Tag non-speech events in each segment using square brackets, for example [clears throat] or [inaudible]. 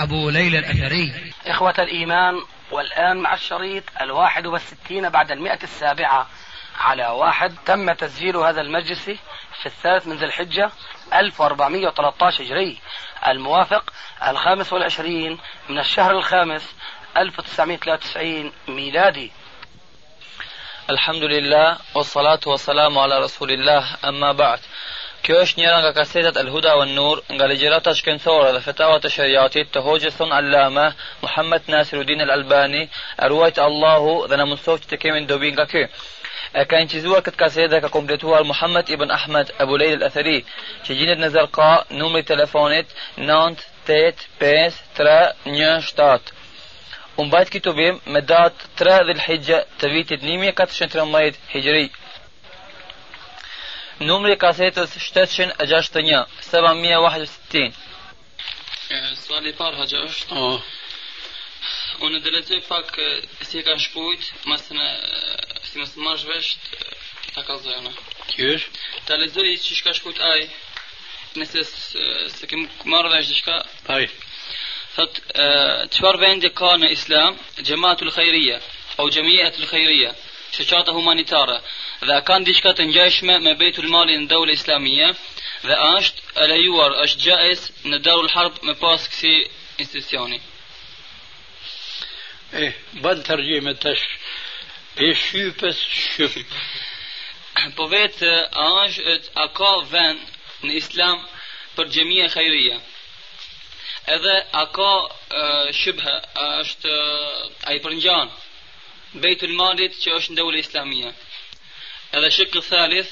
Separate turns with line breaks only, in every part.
أبو ليلى الأثري.
إخوة الإيمان والآن مع الشريط الواحد والستين بعد المئة السابعة. على واحد تم تسجيل هذا المجلس في الثالث من ذي الحجة 1413 هجري. الموافق الخامس والعشرين من الشهر الخامس 1993 ميلادي.
الحمد لله والصلاة والسلام على رسول الله. أما بعد Kjo është njëra nga kasetat El Huda wa Nur nga ligjërata shkencore dhe fetavat e shariatit të hoxhës son Allama Muhammed Nasiruddin El Albani, e ruajt Allahu dhe na mësoft të kemi dobi nga ky. E ka incizuar këtë kasetë dhe ka kompletuar Muhammed ibn Ahmed Abu Lejl al-Athari, që gjinet në Zarqa, numri telefonit 985 Unë bajt këtu bim me datë 3 dhil hijgjë të vitit 1413 hijgjëri. Numri i kasetës 761 761
Suali i parë haqë është oh. Unë dhe lezoj pak si e ka shkujt Masë në Si mësë marrë vesht Ta ka zojnë
Qysh?
Ta lezoj që shka shkujt aj Nëse se kem marrë vesht Shka
Aj
Thot Qfar vendi ka në islam Gjematul khajrija O gjemijet lë khajrija Shëqata humanitare dhe kanë diçka të ngjashme me Beitul Mali në dawlë islamie dhe është e lejuar është gjaiz në Darul Harb me pas kësi institucioni.
E, ban tërgjime tash e shqypës shqyp. [clears throat]
Po vetë a është a ka vend në islam për gjemija khajrija. Edhe a ka shqybhe, a është a i përngjan بيت المالد تشوش دولة إسلامية. هذا الشق الثالث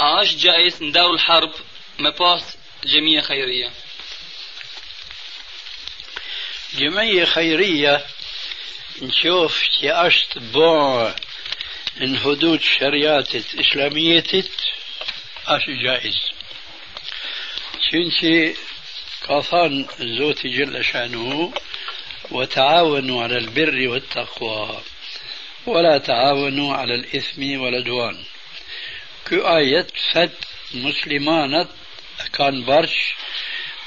أش جائز ندار الحرب
مباس جميع خيرية. جميع خيرية نشوف كي أشت بو إن حدود شريات إسلامية أش جائز. شنشي كاثان زوتي جل شأنه وتعاونوا على البر والتقوى. ولا تعاونوا على الإثم والعدوان. كآية فت مسلمانة كان برش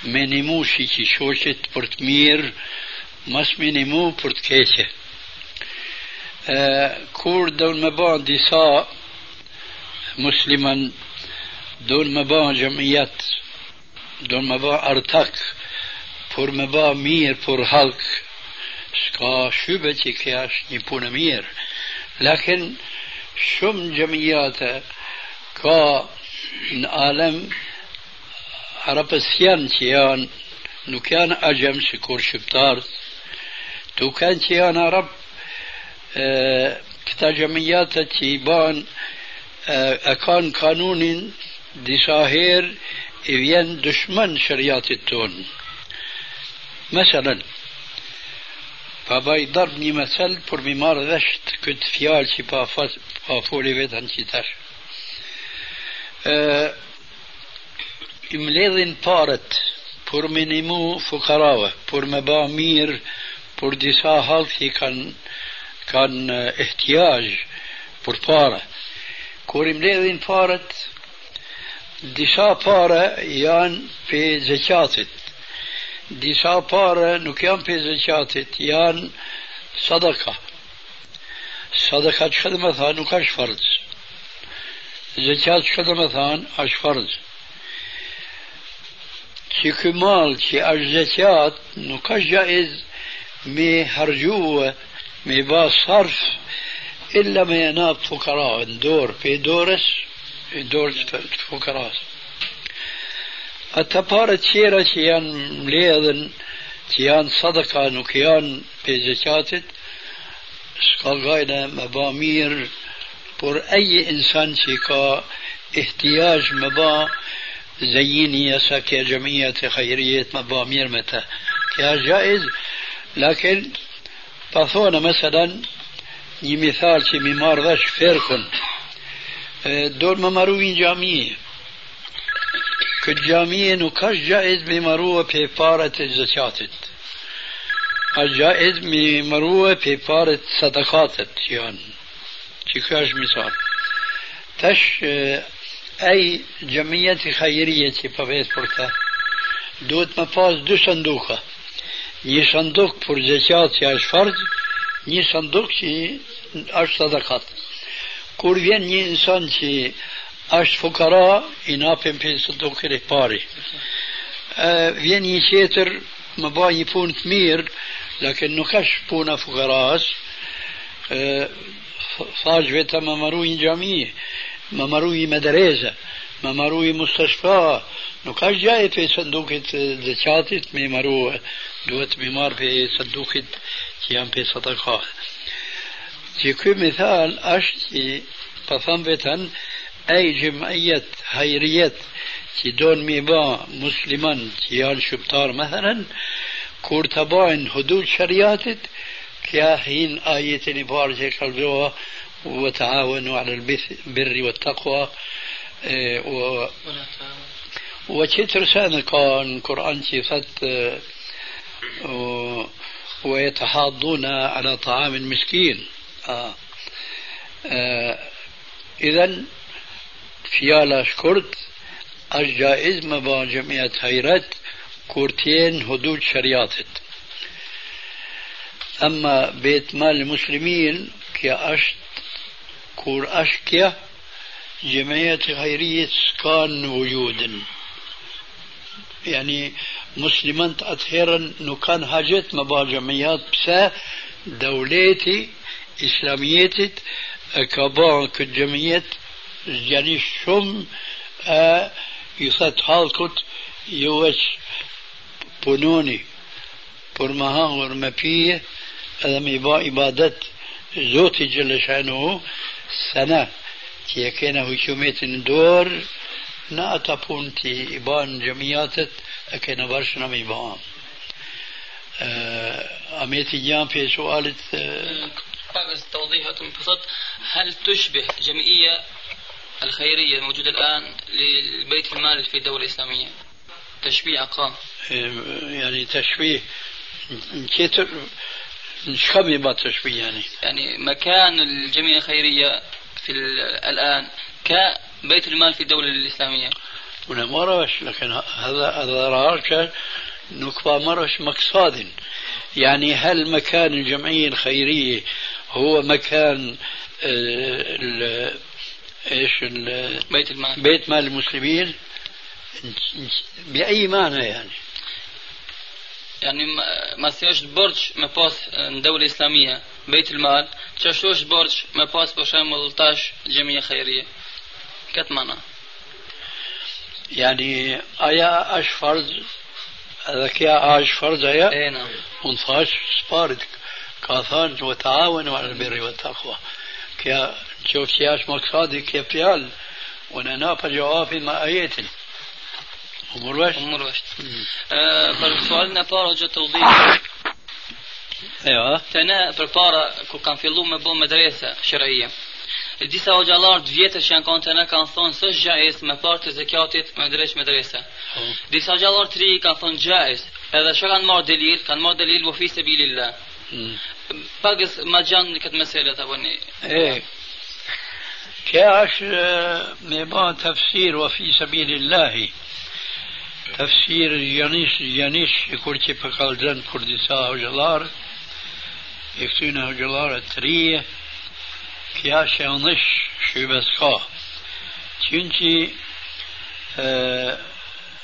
منيمو شيكي شوشت برتمير مش منيمو برتكيشة كور دون مبان ديسا مسلمان دون مبان جمعيات دون مبان ارتاك بور مبان مير بور هالك s'ka shybe që kja është një punë mirë. Lakin shumë gjëmijate, ka në alem Arapësjan që janë nuk janë agjem si kur shqiptarët tu kanë që janë Arab e, këta gjemijatët që i ban e, e kanë kanunin disa herë i vjen dëshmën shëriatit tonë pa baj darb një mesel për mi marrë dhesht këtë fjalë që pa, fas, pa foli vetën që tash. E, I mledhin parët për minimu fukarave, për me ba mirë, për disa halë që kanë kan ehtjaj për pare. Kur i mledhin parët, disa pare janë pe zekatit, disa pare nuk janë pe zeqatit, janë sadaka. Sadaka që dhe me tha nuk është farës. Zekat që dhe me thanë, është farz. Që kë malë që është zekat, nuk është gjaiz me hargjue, me ba sarf, illa me janat fukara, në dorë, pe dorës, në dorës të fukaras. Ata pare tjera që janë mledhen, që janë sadaka, nuk janë pe zekatit, s'ka gajna me ba mirë, por أي إنسان شيكا احتياج مبا زيني يسا كجمعية خيرية مبا ميرمتا كا جائز لكن بثونا مثلا një mithal që mi marrë dhe shferkun, do më marruin gjamije. Këtë gjamije nuk ka gjaiz me marrua pe parat e zëqatit. A gjaiz me marrua pe parat sadakatet janë. Që kjo është misal. Tash, ai gjamijet i khajirije që përves për ta, duhet më pas dy sanduka. Një sanduk për zëqat që është farz, një sanduk që është sadakat. Kur vjen një insan që e mirë, lakin nuk është puna fukaras, thash vetëm më maru një gjami, më maru një medreze, më maru një mustashfa, nuk është gjaj për sandukit dhe qatit me maru, duhet me marë për sandukit që janë për sadakat. Që ky mithal është që pa thëmë vetën, أي جمعية خيريه كي دون ميبا مسلما تيال شبتار مثلا كورتباين هدول شرياتت كاهين حين آية نبارجة كالزوها وتعاونوا على البر والتقوى آه، وشتر سانقا القرآن صد آه، ويتحاضون على طعام المسكين آه. آه. إذا إذا فيالا شكرت الجائز مبا جمعية هيرت كورتين هدود شرياطت أما بيت مال المسلمين كي أشت كور أشكيا جمعية خيرية كان وجودا يعني مسلمان أطهرا نكان حاجات مبا جمعيات بسا دولتي إسلاميتي كبا كجمعيات يعني شم يثت حالكت يوش بنوني پر مها ما فيه هذا مبا عبادة زوتي جل شانه سنة كي كان هشوميت دور نا أتابون تي إبان جمعياتت أكينا برشنا ميبان أميتي جام في سؤالة
بس توضيح بسط هل تشبه جمعية الخيرية الموجودة الآن لبيت المال في الدولة الإسلامية. تشبيه أقام.
يعني تشبيه. كتر يبقى تشبيه يعني؟
يعني مكان الجمعية الخيرية في الآن كبيت المال في الدولة الإسلامية.
هنا مرش لكن هذا هذا رأيك نكبة مرش مقصاد يعني هل مكان الجمعية الخيرية هو مكان ال إيش ال
بيت المال.
بيت مال المسلمين. بأي معنى يعني؟
يعني ما سيوش برج ما باس دولة إسلامية. بيت المال. تشوش برج ما باس بشامل طاش جمعية خيرية. كت معنى؟
يعني أيا أش فرض؟ هذا كيا أش فرض أيا
اي نعم.
ونفاش سبارد كاثان وتعاونوا على البر والتقوى كيا شوف سياش مقصادي كيا فيال وننا فجوافي ما آيات أمور وش
أمور وش e gjë të udhëtimit.
أيوه
Të ne me bë medrese shëraia. Disa hoxhallar të vjetër që janë kanë të ne kanë thonë së gjaiz me parë të zakatit me drejt medrese. Disa hoxhallar të ri kanë thonë gjaiz. Edhe çka kanë marrë delil, kanë marrë delil bu fi sabilillah. Pagës ma gjanë këtë meselet apo ne.
إيه كاش ميبان تفسير وفي سبيل الله. تفسير جانيش جانيش يقول كيف قال جن كردسا وجلار يكتونا وجلار التريه كاش يانش شو بس خا. چونكي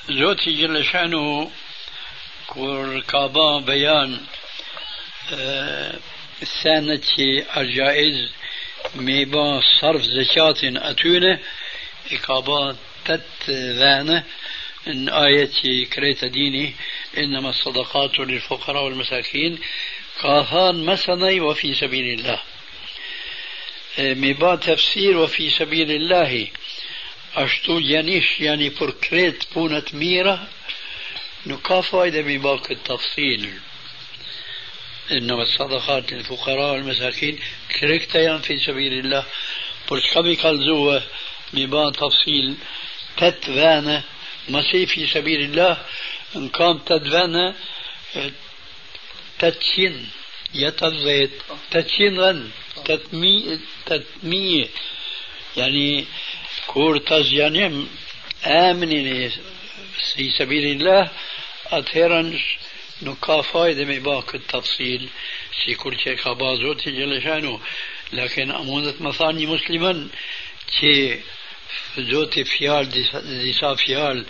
زوتي جل شانه كور كابان بيان السنة الجائز ميبان صرف زكاة أتونه إقابات تت ذانه من آية كريت ديني إنما الصدقات للفقراء والمساكين قاهان مثني وفي سبيل الله. ميبان تفسير وفي سبيل الله. أشتو جانيش يعني پر كريت بونت ميرة نكا فايدة ميباك التفصيل إنما الصدقات للفقراء والمساكين كريكتا في سبيل الله. برش كبي زوه ببان تفصيل تتفانا مسي في سبيل الله إن كان تتفانا تتشين يتزيت تتشين غن تتمي تتمي يعني كور تزيانيم آمنين في سبيل الله أتهرنش nuk ka fajde me ba këtë tafsil, si kur që ka ba Zotë Gjeleshanu, lakin a mundet më tha një musliman që Zotë fjalë, disa, disa fjalë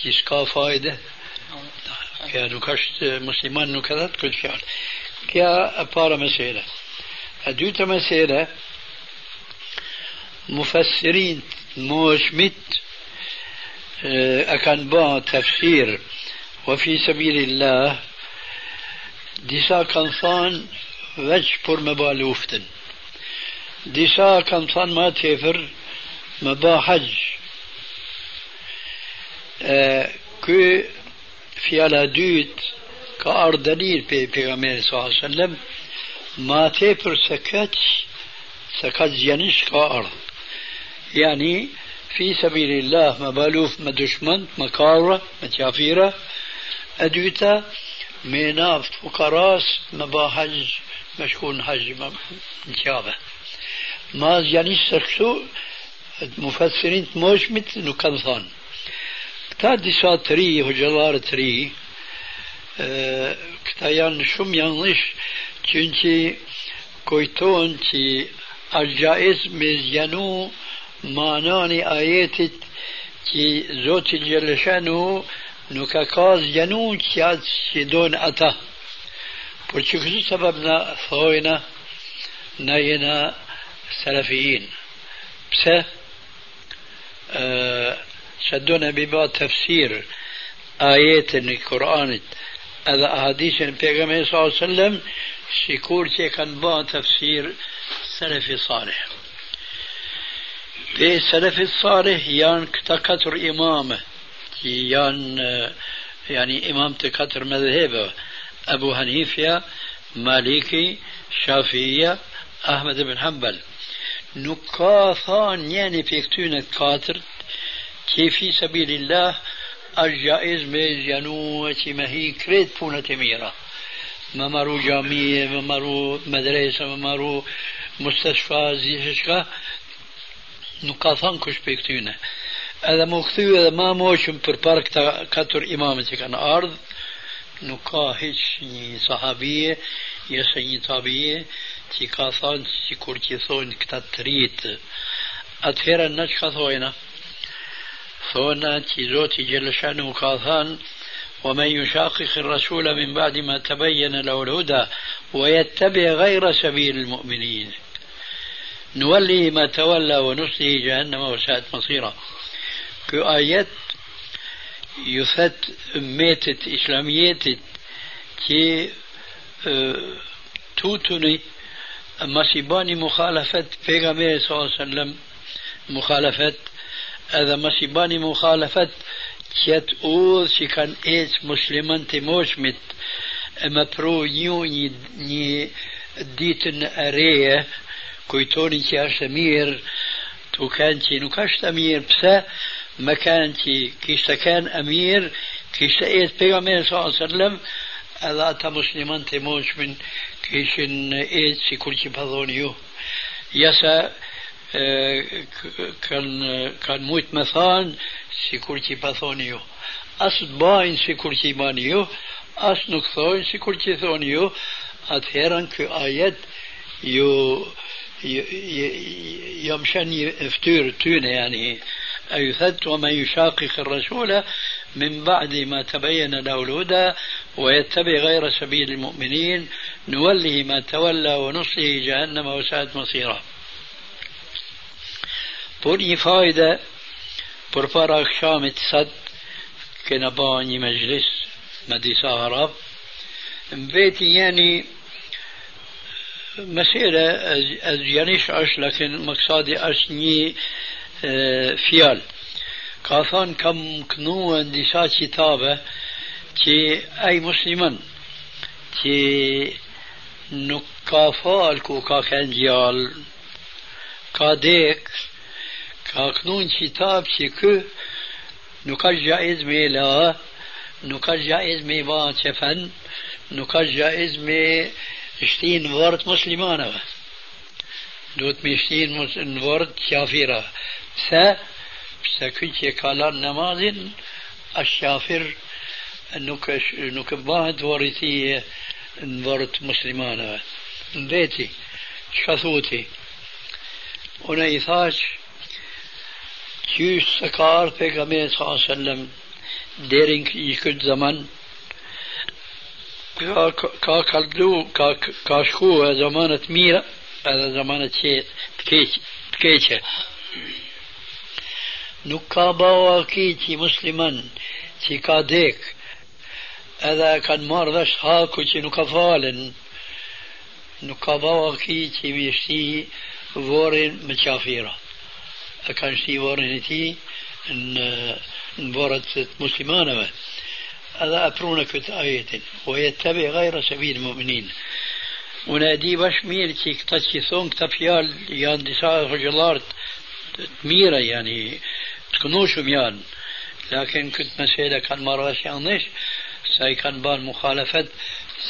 që s'ka fajde, kja nuk është musliman nuk e dhatë këtë fjalë. Kja e para mesele. E dyta mesele, mufassirin موشمت أكان با تفسير وفي سبيل الله دسا كنصان وجبر مبالوفتن دسا كنصان ما تفر مبا حج. آه، كي في على دوت كأردنير بي پیغمبر صلى الله عليه وسلم ما تفر سكت سكت ينش كأرد يعني في سبيل الله مبالوف مدشمنت مكارة متيافيره أدوتا ميناف فقراس ما با حج مشكون حج نشابه ما يعني سرسو مفسرين موش مثل نكنثان كتا ديسا تري هجلار تري آه كتا يعني شم yanlış çünkü kujton që الجائز مزيانو مانانی آیتت që Zoti Gjeleshanu نو كاكاز جنون سياد سيدون أتا. بلچه كذو سببنا ثوينا ناينا سلفيين بس أه سدونا ببا تفسير آيات القرآن هذا أحاديث النبي صلى الله عليه وسلم شكور شيء كان با تفسير سلفي صالح. في سلف الصالح يان يعني كتكتر إمامه يان يعني إمامة كتر مذهبه أبو حنيفة مالكي شافعية أحمد بن حنبل. نكاثان يعني في كتونة كاتر في سبيل الله الجائز ميز ينو ما هي كريت فونة ميرا ما مرو جامعة ما مدرسة ما مستشفى زيشكا thënë kush për këtyne. هذا مكتوب هذا ما موشم في البارك كاتور إمامتك أنا أرض نقاهش صحابية يا سيدي طبيعي تي كاثان تي كورتيثون كتاتريت أتفير النجخة ثوينة ثونا تي زوتي جل شأنه كاثان ومن يشاقق الرسول من بعد ما تبين له الهدى ويتبع غير سبيل المؤمنين نولي ما تولى ونصله جهنم وساءت مصيره كو آيات يثت ميتت إسلاميتت كي آه توتني مسيباني مخالفة پیغمبر صلى الله عليه وسلم مخالفة هذا مسيباني مخالفة كيت أوذ شي كان إيش مسلمان تموشمت. أما برو نيو ني, ني kujtoni është e të kanë që është e mirë pse e e të moshmin kishin e si kur që përdhoni ju jasa kanë kanë mujtë me thanë si kur që përdhoni ju asë të bajnë si kur që i bani ju asë nuk thojnë si kur që i thoni ju atëherën kë ajet ju يوم شان يفتور تونه يعني أيثت ومن يشاقق الرسول من بعد ما تبين له الهدى ويتبع غير سبيل المؤمنين نوله ما تولى ونصله جهنم وساءت مصيره. për para akşamit sot, kena ba një mejlis me disa harab, mbeti jeni مسيرة أزيانيش أش لكن مقصادي أش ني فيال كاثان كم كنو اندسا كتابة كي أي مسلمان كي nuk ka fal ku ka kanë gjallë, ka dek, ka knun qitab që kë nuk ka gjaiz me la, nuk ka gjaiz me ba qefen, nuk ka gjaiz me shtin vërët muslimanëve. Duhet me shtin në vërët qafira. Pse? Pse këtë që ka lanë namazin, është qafir nuk, nuk bëhet vërëti në vërët muslimanëve. Në veti, që ka thuti? Unë i thashë, qysh se ka ardhë pejgamberi sallallahu alaihi wasallam deri në këtë zaman ka ka kaldu ka ka shku e zamanet mira edhe zamanet që të keq nuk ka falen nuk ka bawa ki që mi shti vorin me qafira e kanë shti varrin e ti në, në varët të muslimanëve edhe aprunë këtë ajetin o jetë të be gajra se vinë mëminin unë e di bash mirë që këta që thonë këta fjalë janë disa hëgjëllarët تميرة يعني تكونوش ميان لكن كنت مسألة كان مرة شيء ساي كان بان مخالفة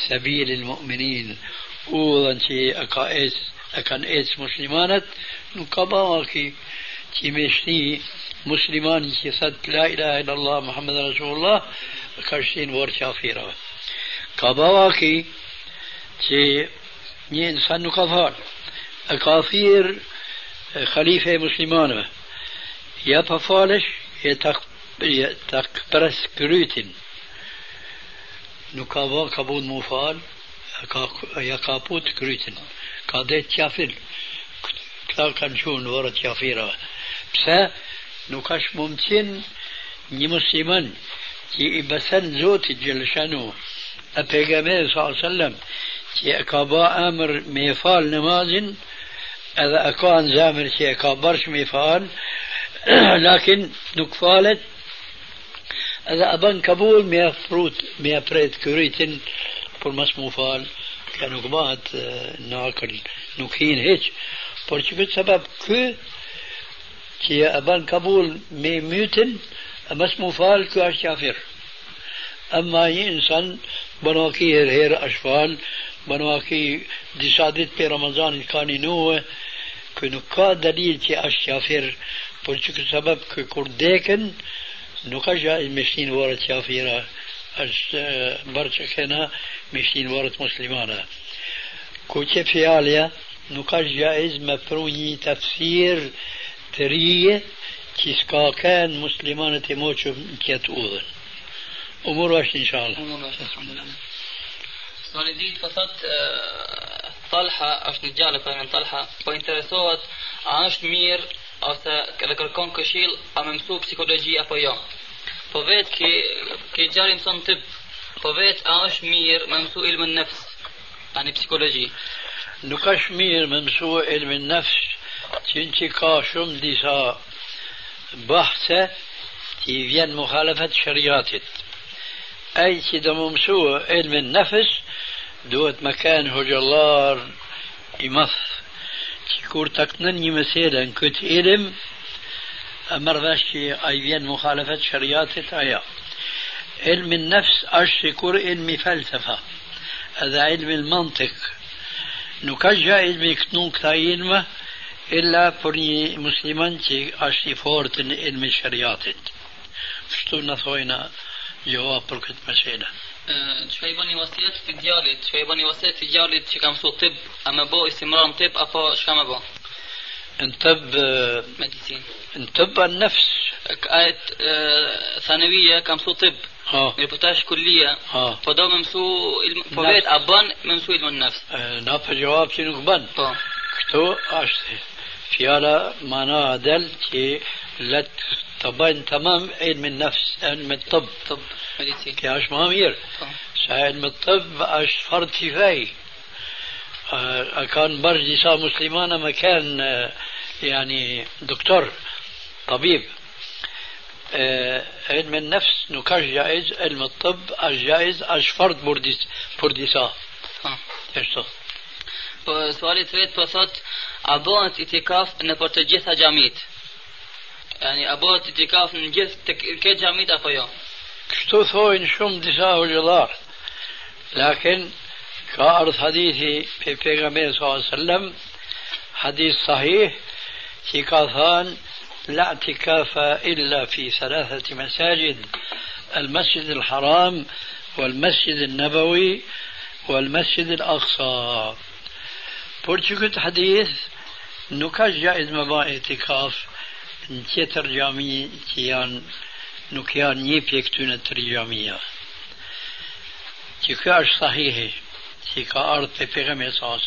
سبيل المؤمنين. وان شيء أقائس أكان إيس مسلمانة نقبا واكي كي مشني مسلمان كي لا إله إلا الله محمد رسول الله كرشين ورشا فيرا. قبا واكي كي ني إنسان نقفار أكافير خليفة مسلمان يا بفالش يا تك برس نكابا كابون موفال يا كابوت كروتين كاديت يافل كلا كان شون ورد يافيرا بسا نكاش ممتين ني مسلمان كي إبسان زوت جلشانو أبيغامي صلى الله عليه وسلم كي أكابا أمر ميفال نمازن هذا أكون زامر شيء كبرش ميفان [clears throat] لكن نكفالت هذا أبان كابول ميا فروت ميا بريت كوريتن بور مسمو فال كانوا قبات آه، ناكل نكين هيك. بور شبت سبب؟ كو كي أبن كابول مي ميوتن مسمو فال كو أشافر أما ينسان بنوكي هير هير أشفال بنوكي دي سادت في رمضان كاني نوه që këtë e e për nuk ka dalil që është qafir, por që këtë sabab kë kur deken, nuk është gjaiz me shtinë varët qafira, është bërë që kena me shtinë varët muslimana. Ku që fjalja, nuk është gjaiz me pru një tafsir, të rije që s'ka kanë muslimanët e moqëm në kjetë udhën. Umur është inshallah. Umur është alhamdulillah.
Sënë ditë po thot Talha është një gjallë për në Talha, po interesohet a është mirë ose edhe kërkon këshill a më mësu psikologji apo jo. Po vetë ke ke gjallë mëson tip, po vetë a është mirë më mësu ilmën nefs, ani psikologji.
Nuk është mirë më mësu ilmën nefs, që ka shumë disa bahse që i vjen mukhalafet shëriatit. Ai që do më mësua ilmin nefës, دوت مكان هجلار يمص كور تقنن يمسيلا كنت إلم. أمر ذاشي أيين مخالفة شريات تايا. علم النفس أشي كور علم فلسفة. هذا علم المنطق. نكجا علم كنوك تايلما إلا بني مسلمان تي أشي فورتن علم شرياتت شتو نثوينا جواب بركت مسيلا
Çfarë i bëni wasiat të djalit? Çfarë i bëni wasiat të djalit që kam mësuar tip, a më bë istimram tip apo çka më bë?
انتب انتب النفس
آية ثانوية كم سو طب.
ها.
كلية.
ها.
فدو ممسو فبيت أبان ممسو علم النفس.
نافع جواب شنو بن
طبعا
كتو أشتي. فيالا معناها دل كي لا تبين تمام علم النفس علم الطب
طب. مديسين
كي اش مامير علم الطب اش فرض كفاية. كان برج ديسا مسلمانة مكان يعني دكتور طبيب. علم النفس نكاش جائز علم الطب اش جائز اش فرض برديس برديسا إيش
Po suali i tretë po thot a bëhet itikaf në për të gjitha xhamit? يعني أبوت اعتكاف من جهة كيت جاميت أخو
يوم شتو ثوين شم دساء الجلار لكن كأرض حديثي في پیغمبر صلى الله عليه وسلم حديث صحيح في كاثان لا اعتكاف إلا في ثلاثة مساجد المسجد الحرام والمسجد النبوي والمسجد الأقصى بورتوكت حديث نكاش جائز مباع اعتكاف në tjetër gjami që janë nuk janë një pje këty në të gjamia. Që kjo është sahihi që ka ardhë të pegame s.a.s.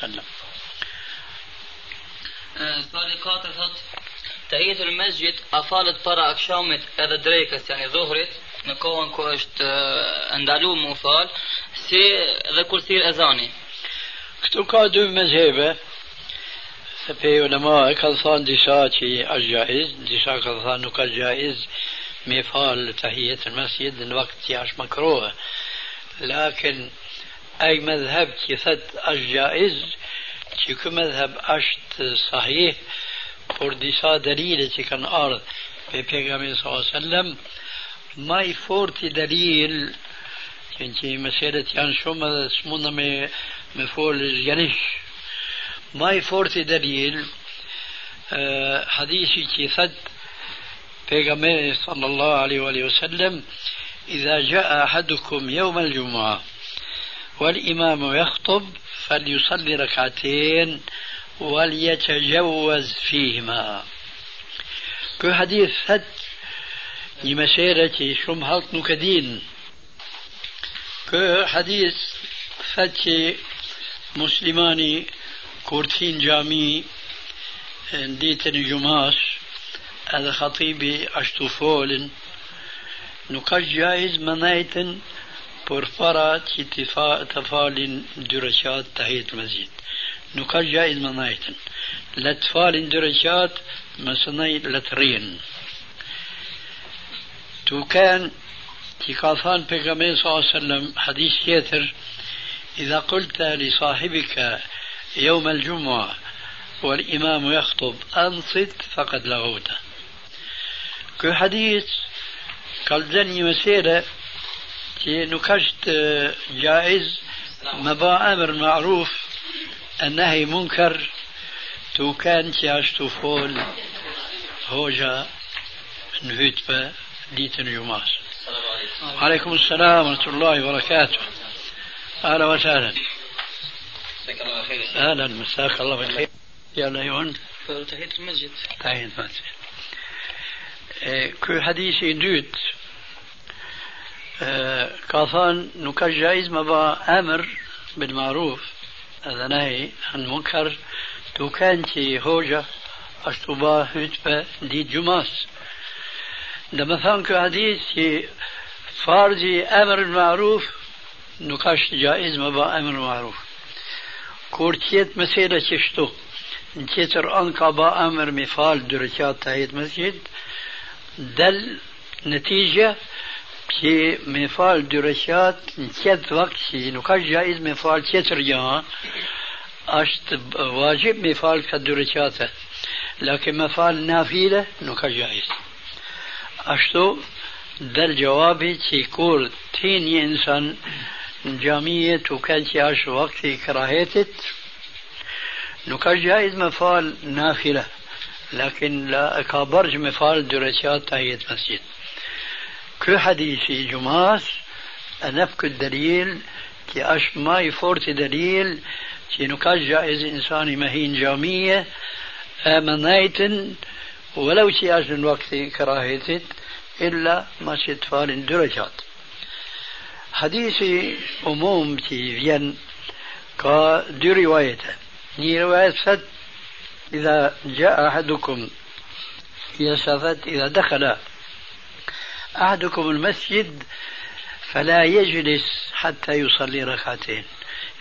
Sali 4 thot të në mesgjit a falet para akshamit edhe drejkës janë dhuhrit në kohën ku është ndalu mu fal si dhe kur thirë ezani
Këtu ka dy mezhebe, سپه علما کسان دیشا چی از جائز دیشا کسان نو که جائز می فال تحییت المسجد ان وقت چیش مکروه لیکن ای مذهب چی ست از جائز چی که مذهب اشت صحیح پر دیشا دلیل چی کن آرد به پیغمی صلی اللہ علیہ وسلم. مای فورتی دلیل چنچی مسیرت یان شما سمونه می مفول جنش ما يفورتي دليل حديثي كيفت بيغمبر صلى الله عليه وآله وسلم إذا جاء أحدكم يوم الجمعة والإمام يخطب فليصلي ركعتين وليتجوز فيهما. كو حديث فت لمسيرة شم هلط نكدين. كو حديث فت مسلماني كورتين جامي ديتني جماس هذا خطيبي اشتو فولن نقاش جايز منايتن بورفارا تفالن درشات تحية المسجد نقاش جايز منايتن. لتفالن درشات ما مسني لترين تو كان في كاثان صلى الله عليه وسلم حديث كثير إذا قلت لصاحبك يوم الجمعة والإمام يخطب أنصت فقد لغوت. كو حديث قال دني مسيرة نكشت جائز مبا أمر معروف النهي منكر تو كان تياشتو فول هوجا نهيت ديتن يوماس عليكم السلام ورحمة الله وبركاته. أهلا وسهلا. جزاك الله خير. أهلا مساك الله بالخير. يا ليون
تحية المسجد.
تحية المسجد كو حديثي دوت. إيه، كاثان نكاش نكجايز مبا أمر بالمعروف. هذا نهي عن منكر. تو كانتي هوجا اشتوبا هتبا دي جماس. لما فان كو حديث فارجي أمر بالمعروف نكاش جائز مبا أمر المعروف كورتيت مسيرة شتو نتيتر أنقبة أمر مفال درجات تايت مسجد دل نتيجة كي مفال درجات نتيت وقت شي نقاش جائز مفال تيتر جا أشت واجب مفال كدرجات لكن مفال نافيلة نقاش جائز أشتو دل جوابي تي كور تيني إنسان جامية وكان عاش وقت كراهيتت نكاش جائز مفال نافلة لكن لا كابرج مفال درجات تهية مسجد. كل حديثي جماس أنفك الدليل كي أش ما يفورت دليل كي نكاش جائز إنساني مهين جامية آمنايتن ولو شي أجل وقت كراهيتت إلا ما فال درجات حديثي عموم تي فين دي رواية ني رواية فت إذا جاء أحدكم يسافت إذا دخل أحدكم المسجد فلا يجلس حتى يصلي ركعتين.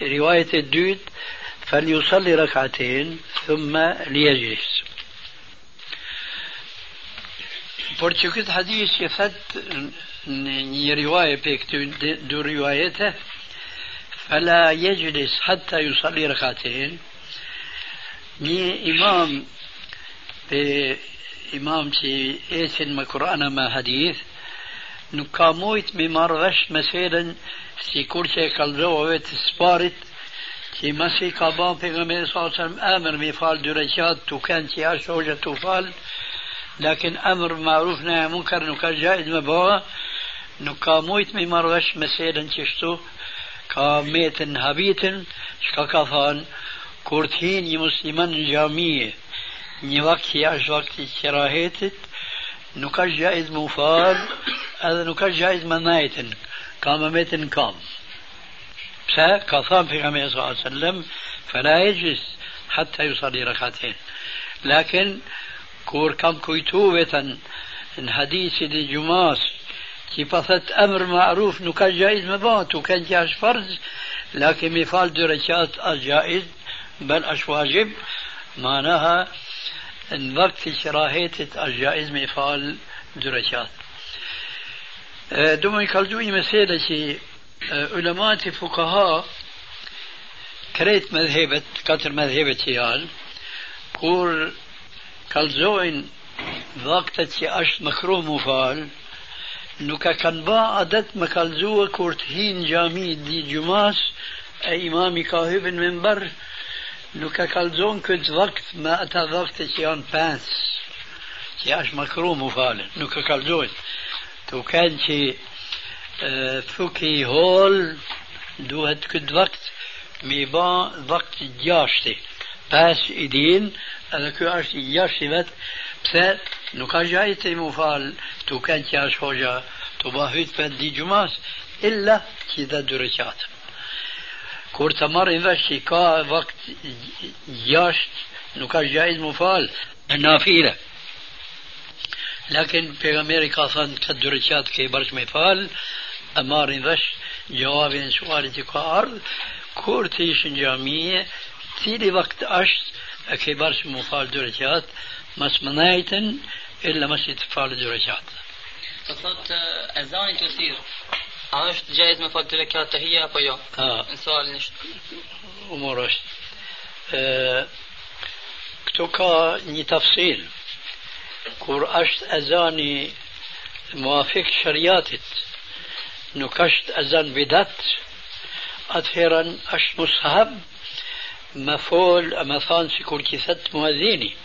رواية الدود فليصلي ركعتين ثم ليجلس. Por që këtë rivaje pe këtë du rivajete فلا يجلس حتى يصلي ركعتين me marrë vesh meselen si kur që e kalzove të sparit që masi ka ban për nga me sasëm emër me fal dy reqat të kanë që ashtë hoxha të fal lakin emër maruf në e munkar nuk ka gjajt me ba نو کا مویت می مرغش مسیرن چشتو کا میتن حبیتن شکا کا فان کورتین یه مسلمان جامیه. یه وقتی اش وقتی چراهیتت نو کا جایز مفاد از نو کا جایز منایتن کام میتن کام. سا کا فان فی غمی صلی اللہ وسلم فلا يجلس حتى يصلي ركعتين لكن كور كام کوی تو ان حدیث دی جماس është gjaiz më ba tu kanë që është farz lakin mi falë dy reqat është gjaiz بل أش واجب معناها ان وقت كراهية الجائز مفعال درجات دوما يكالزوي مسألة علماء فقهاء كريت مذهبة كتر مذهبة يال كور كالزوين وقت أش مكروه مفعال e di gjumas e imami ka hybin me mbar nuk e kalzon këtë vakt me ata vakte që janë pens që është makru mu falen nuk e kalzon të kanë që thuki hol duhet këtë vakt me ba vakt gjashti pes i din edhe kjo është i gjashti vet pse nuk ka gjajt e mu fal të kanë që është hoxha të bahyt për di gjumas illa që dhe dy reqatën kur të marrin vesh që ka vakt jasht nuk ka gjajz mu fal në nafile lakin pejgamberi ka thënë këtë dërëqat ke i bërsh me fal e marrin vesh gjavabin sualit që ka ardh kur të ishë në gjamije cili vakt është e ke i bërsh mu fal dërëqat
مس منايتن إلا مس تفعل درجات فقط أذان كثير. عاش جايز ما فضل لك
هي
أبو يوم. آه.
سؤال نش امورش كتو آه، كا ني تفصيل. كور أشت أذاني موافق شرياتت. نكشت أذان بدات اتهرا أشت مصحب. مفول مثلا سيكون كيسات موازيني.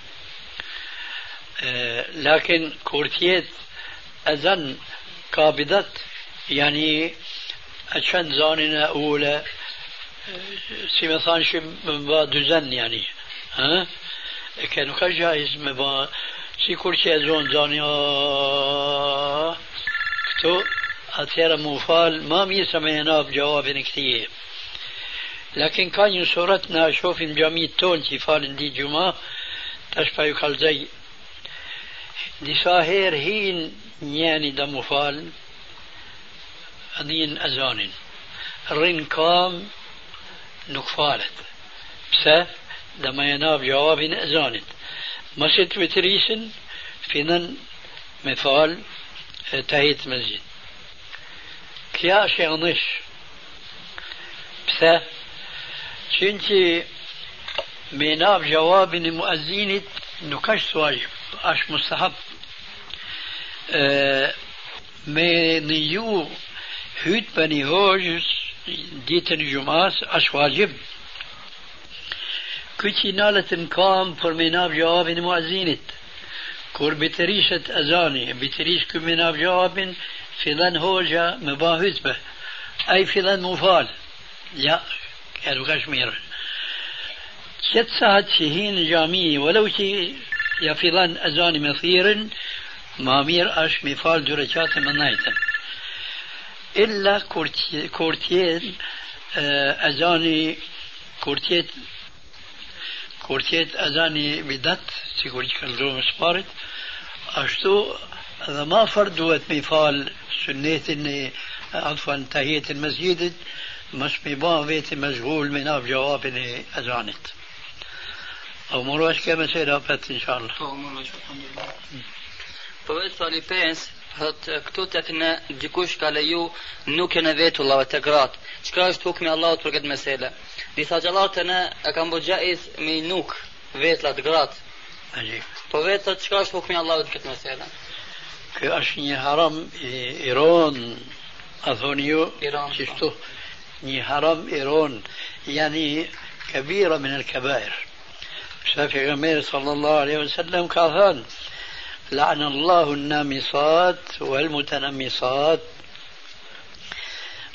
Kur tjetë ezan ka bidat, يعني عشان زاننا أولى سي مثلا شي با düzen يعني ها؟ كانوا كجائز مبا سي كرسي زون زاني كتو أتيرا موفال ما ميسمينا بجواب كثير لكن كان يصورتنا شوف جميع تون كي فال دي جمعة تشبه يقال زي دي ساهر هين يعني دموفال أدين أزان رين كام نكفالت. بس دما يناب جواب أزان مسجد وتريسن فينن مثال تهيت مسجد كيا شيغنش. بس چونكي مناب جواب مؤذين نكش واجب اش مستحب. أه نيو hyt për një hoxhës ditën e gjumas është wajib. Këtë që nalët në kam për me nabë gjawabin e muazinit. Kur bitërishet azani, bitërish kë me nabë gjawabin, fillan hoxha me ba hytbe. A i fillan mu falë. Ja, e nuk është mirë. Qëtë sahat që hinë gjami, walau që ja fillan azani me thirën, është me falë dyre qatë më najtën. إلا كورتيين أذاني كورتيت كورتيت أذاني بدت سيكورتي كان زوم سبارت أشتو هذا ما فردوت مفال سنة إني عفوا تهية المسجد مش مبان بيتي مشغول من أب جواب إني أذانت أو مروش كما سيرابت إن شاء الله. أو مروش الحمد لله.
فويت صالي بينس thot këtu tek në dikush ka leju nuk e në vetullave të gratë. Çka është hukmi Allahut për këtë mesele? Disa xhallar të ne e kanë bërë gjaiz me nuk vetlat gratë.
عجيب
Po vetlat çka është hukmi i Allahut në këtë meselë?
Kjo është një haram i Iran, a thoni ju,
Iran,
qështu, një haram Iran, yani كبيرة من الكبائر شافي غمير صلى الله عليه وسلم كاثان لعن الله النامصات والمتنمصات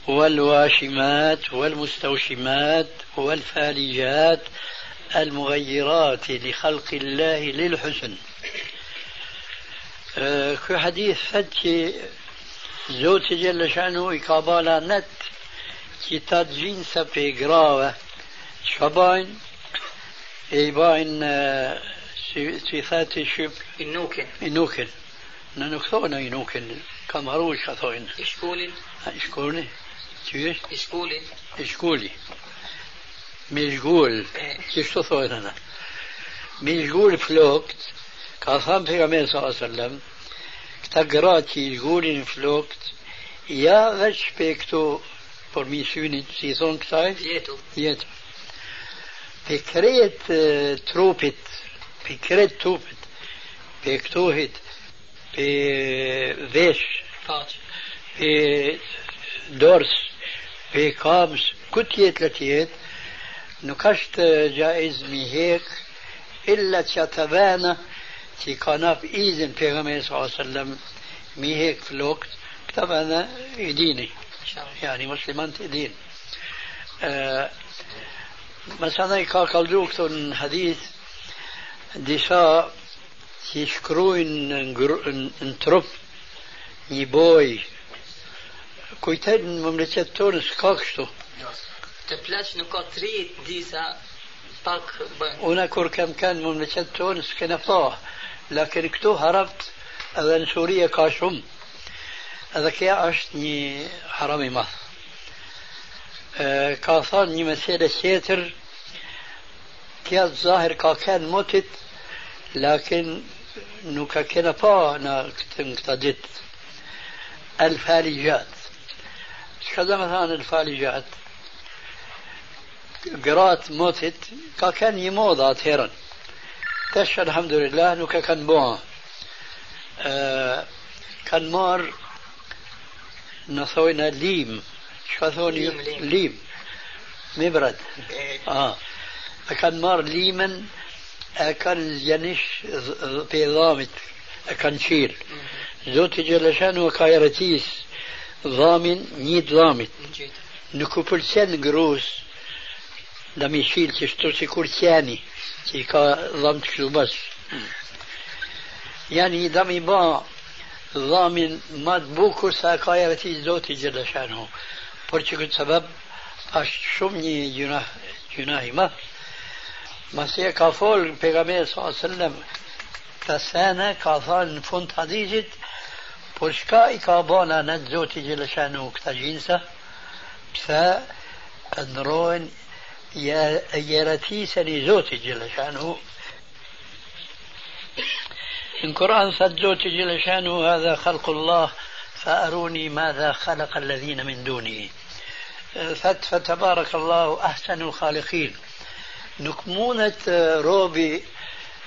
والواشمات والمستوشمات والفالجات المغيرات لخلق الله للحسن. كو حديث فتشي زوتي جل شأنه إقابالا نت كي تدجين سبي قراوة شباين إيباين صفات شب
Inukin,
إنوكن ننكثونا إنوكن كمروش خثوين
ishkulin,
إشكولي. كيف
ishkulin.
إشكولي. مشغول. كيف تصور أنا مشغول فلوكت كاثام في غمين صلى الله عليه وسلم كتقراتي شغولين فلوكت يا غش بيكتو por mi synit, si i thonë këtaj, فكره توفت بكتوهت بذيش بدورس بقابس كتيه ثلاثيات نكشت جائز هيك الا تتبانى تي قناف ايزن في صلى الله عليه وسلم مي هيك في الوقت طبعا
يديني
يعني مسلمان تدين دين آه مثلا كاكالدوكتون حديث disa që shkrujnë në, ngr- në, në trup një boj kujtet në mëmleqet tonë s'ka kështu
Të pleq nuk ka tri disa pak bëjnë.
Una kur kam kanë në mëmleqet tonë s'kena pa lakin këtu harapt edhe në Suria ka shumë edhe kja është një haram i madh ka thënë një mesele tjetër kja zahir ka kanë motit në këtë, në këta ditë الفالجات شو كذا مثلا الفالجات قرات موتت كا كان يموضة تيرا تش الحمد لله نوكا كان بوها آه كان مار نثوينا ليم. شو ثوني
ليم، ليم.
ليم. مبرد. آه. كان مار ليما كان ينش بضامت كان شيل زوتي جلشان وكايرتيس ضامن نيد ضامت
Në gjithë.
nuk u pëlqen grus da mi shil që shtu si kur qeni që i ka dham të kështu bas janë i da mi ba dhamin ma të sa ka e zoti gjeleshanu e fol pejgamberi sa sallam këta sene ka thënë në fund të hadithit por shka i ka bona në zoti gjeleshanu këta gjinsa pse ndrojnë jeratisën i Zotit Gjellë Shanu Në Kur'an thët Zotit Gjellë Shanu هذا خلق الله فأروني ماذا خلق الذين من دونه فتبارك الله أحسن الخالقين Nuk mundet eh, robi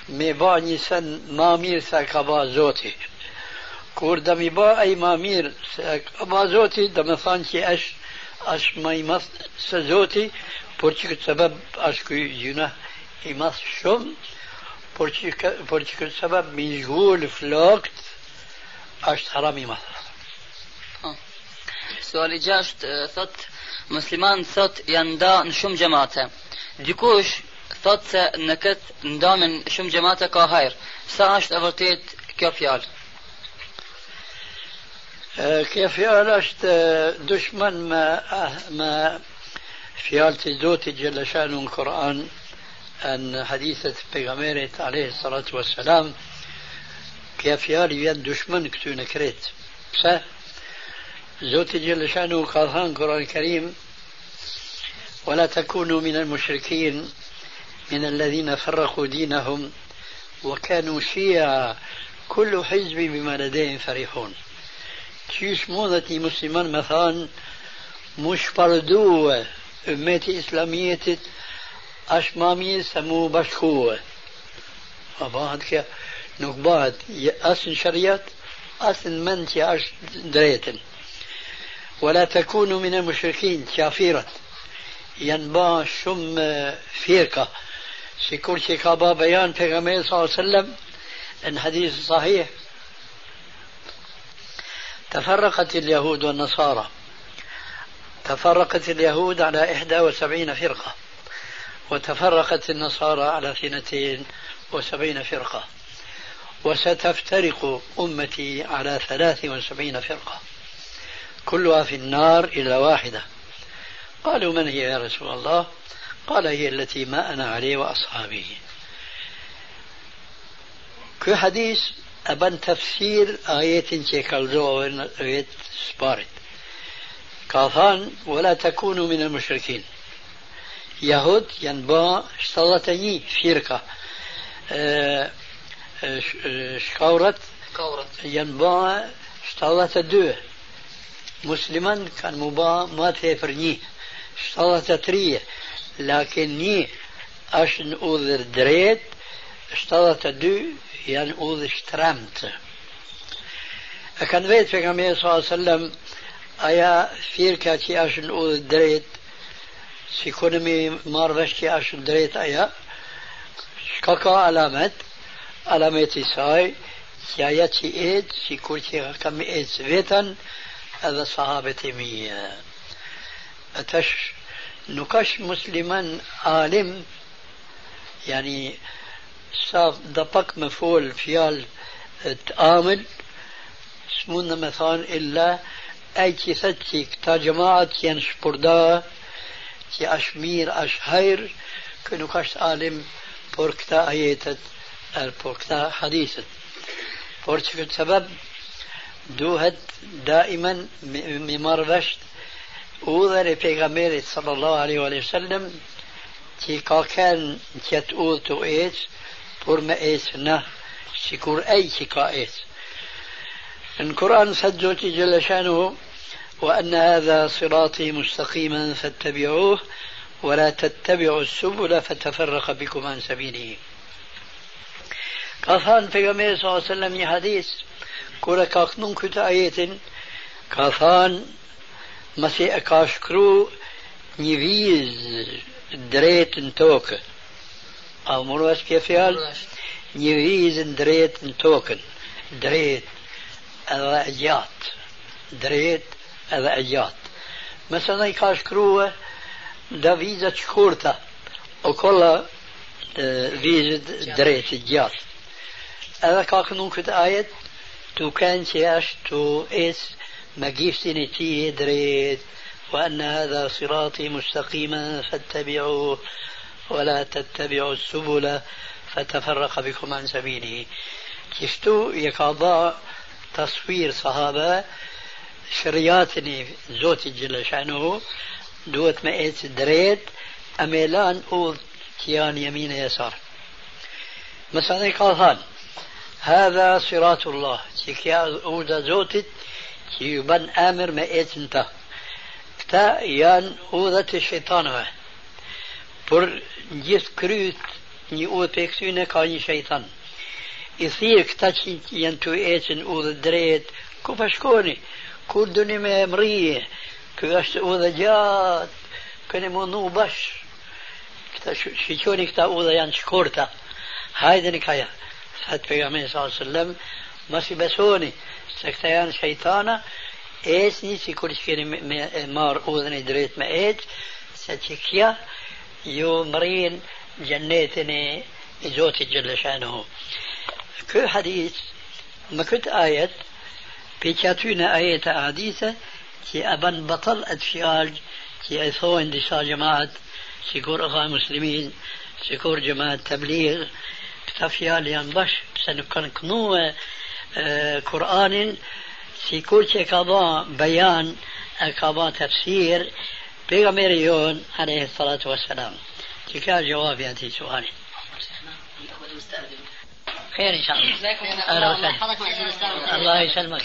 me ba një sen ma mirë se ka ba Zoti. Kur da mi ba ai ma mirë se ka ba Zoti, da me thanë që është është ma i madh se Zoti, por që këtë sebeb është ky gjuna i madh shumë, por që por që këtë sebeb mi zhgull flokt është haram i madh.
Suali gjasht e, thot musliman thot janë nda në shumë gjemate. Dikush thot se në këtë ndamin shumë gjemate ka hajr. Sa është e vërtet kjo fjalë?
آه، كيف فعلت دشمن ما آه، ما فعلت زوتي جل شانه القرآن أن حديثة بيغميرة عليه الصلاة والسلام كيف فعل ين دشمن كتون كريت س زوتي جل شانه قال القرآن الكريم ولا تكونوا من المشركين من الذين فرقوا دينهم وكانوا شيعا كل حزب بما لديهم فرحون. تشيش موضتي مسلمان مثلا مش فردو امتي اسلامية اشمامي سمو بشخوة فبعد كي نقبات اسن شريات اسن منتي اش دريتن ولا تكونوا من المشركين شافيرت ينبا شم فيركة سيكون شي كابا بيان في صلى الله عليه وسلم ان حديث صحيح تفرقت اليهود والنصارى تفرقت اليهود على إحدى وسبعين فرقة وتفرقت النصارى على اثنتين وسبعين فرقة وستفترق أمتي على ثلاث وسبعين فرقة كلها في النار إلا واحدة قالوا من هي يا رسول الله؟ قال هي التي ما أنا عليه وأصحابي كل حديث أبن تفسير آيات تيكالزو آيات سبارت. كافان ولا تكونوا من المشركين. يهود ينبا اشتغلتني فرقة آه آه شكورت. ينبا اشتغلت دوه مسلمان كان مبا ما تفر ني اشتغلت تريه لكن ني أشن أوذر دريت اشتغلت دو يعني أوذر اشترمت كان بيت في صلى الله عليه وسلم udhë drejt, si kone mi marrë vesh që është në drejt aja, shka ka alamet, alamet i saj, që etë, si kur që ka mi etë vetën, edhe e. Yani sa da pak me fol fjalë të amël, s'mundë me thonë illa أي كي كتا جماعة كيان شبردا كي أشمير أشهير كنو عالم بور كتا آياتت بور كتا حديثت. بور سبب دوهد دائما ممرشت أوذر پیغمبر صلى الله عليه وسلم që ka kanë që të udhë të ecë, por me ecë në, si kur ej që ka ecë. Në Kur'an së të gjoti gjëleshanu, وأن هذا صراطي مستقيما فاتبعوه ولا تتبعوا السبل فتفرق بكم عن سبيله كفان في صلى الله عليه وسلم حديث كورا كاكنون كتا آيات كفان مسي أكاشكرو نيفيز دريت توك أو مروس كيف يال نيفيز دريت توكن دريت الرأجات دريت edhe e gjatë. Mesela i ka shkrua da vizat shkurta, o kolla vizit drejtë gjatë. Edhe ka kënu këtë e ti e drejtë, وأن هذا صراطي مستقيما فاتبعوه ولا تتبعوا السبل فتفرق بكم عن سبيله. كشتو يقضى تصوير صحابة شرياتني زوتي جل شأنه دوت ما ايت دريت أميلان أوض تيان يمين يسار. مثلا قال هذا صراط الله تيكيا أودا زوتت që ju ban amir me ecën të. Këta janë udhët e shejtanëve. Por në gjithë kryt një udhë për këtyne ka një shejtan. I thirë këta që janë të ecën udhët drejt, ku po pashkoni, kur dëni me emrije, kë është udhë gjatë, këne mundu bashkë. Këta shqyqoni këta udhë janë shkorta. Hajde në kaja. Sa të pegamin s.a.s. Mas i besoni, سكتيان شيطانا إيش نيسي كل شيء مار اوذني دريت ما إيش ستيكيا يومرين جنيتني زوتي جل شانه كل حديث ما كنت آية بيكاتونا آية عديثة كي أبن بطل أتفعال كي أثوين دي جماعة سيكور اخا مسلمين سيكور جماعة تبليغ تفعال ينبش سنكون كنوه قرآن سيكور كي كابا بيان كابا تفسير. بيغميريون عليه الصلاة والسلام. كي جواب هذه سؤالي خير ان شاء الله أهلا وسهلا الله يسلمك.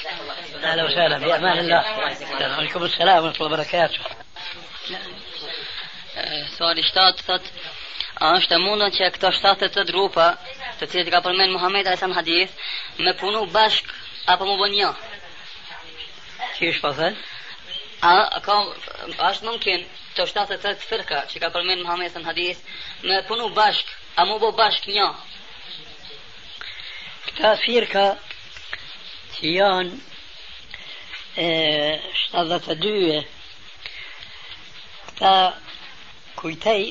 أهلا وسهلا بامان الله. وعليكم السلام ورحمه الله وبركاته
سؤال اشتاط A është e mundën që këto 70 grupa, të cilët i ka përmend Muhamedi alayhis salam hadith, me punu bashk apo më bën një.
Qysh po thën?
A ka është mundkin të 70 firka që ka përmend Muhamedi në hadith, me punu bashk, a më bë bashk një.
Këta firka që janë e 72 këta kujtej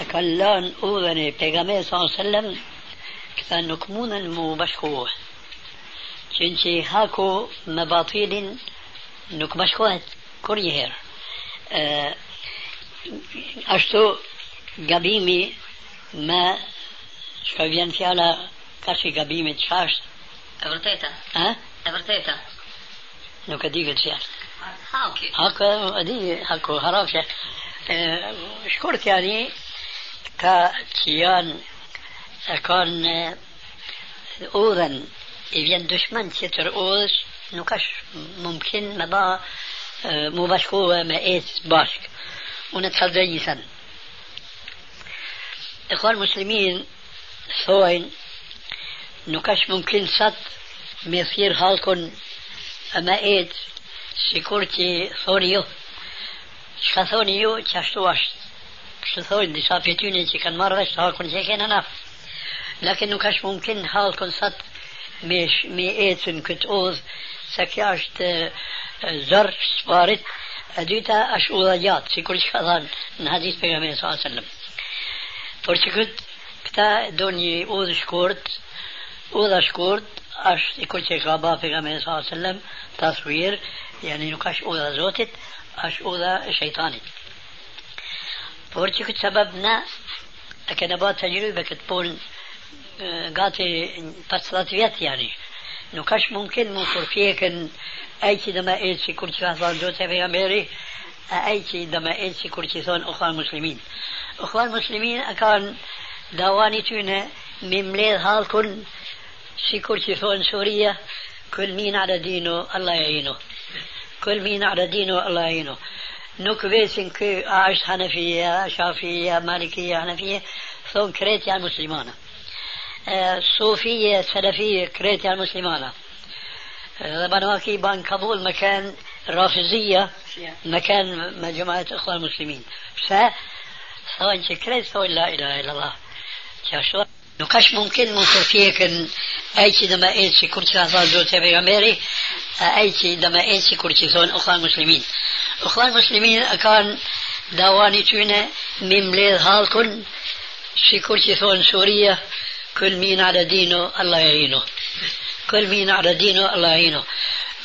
e kanë lanë udhën e këta nuk mundën mu në që hako me batilin nuk bashkohet kur njëherë. ashtu gabimi me shka vjen fjala ka që gabimit që është
E vërteta.
Ha?
E vërteta.
Nuk e di këtë fjalë.
Ha, okay.
Hako e di, hako harafshe. Shkurt yani ka që janë e kanë udhën i vjen dushman tjetër udhës nuk është mumkin me ba mu bashkove me ecë bashk unë të kalë një thënë e kanë e thoni ju Shka thoni ju që ashtu është. Kështë thoni disa për tyne që kanë marrë vesh halkun që e kena na. Lakin nuk është mumkin halkun sat me, me ecën këtë udhë, se kja është zërë sparit, e dyta është udha gjatë, si kur që ka thanë në hadith për e sallam. Por që këtë, këta do një udhë shkurt, udha shkurt, është i kur që ka ba për e sallam, tasvir, yani nuk është udha zotit, أشؤذة شيطاني. فورتي كنت سبب نا أكنا با تجربة كنت بول آه، قاتي فصلات فيات يعني. نو كاش ممكن مصر فيه كن أي دما أي شيء كل شيء في أمري أي دما أي شيء ثون أخوان مسلمين. أخوان مسلمين أكان دواني تونا مملاد هال كن شيء كل ثون سوريا كل مين على دينه الله يعينه كل مين على دينه الله يعينه نكبس كي عاش حنفية شافية مالكية حنفية ثم كريتي على المسلمانة آه، صوفية سلفية كريتي على المسلمانة آه، بانواكي بان كابول مكان رافضية مكان جماعة الإخوان المسلمين. ف سواء كريت لا إله إلا الله. نقاش ممكن ممكن فيك ان أي شيء دما اي شيء كرتي عصار زوجتي في غامري أي شيء دما اي شيء كرتي زون أخوان مسلمين. أخوان مسلمين كان دواني تونا من بلاد هالكن شي كرتي زون سوريا كل مين على دينه الله يعينه. كل مين على دينه الله يعينه.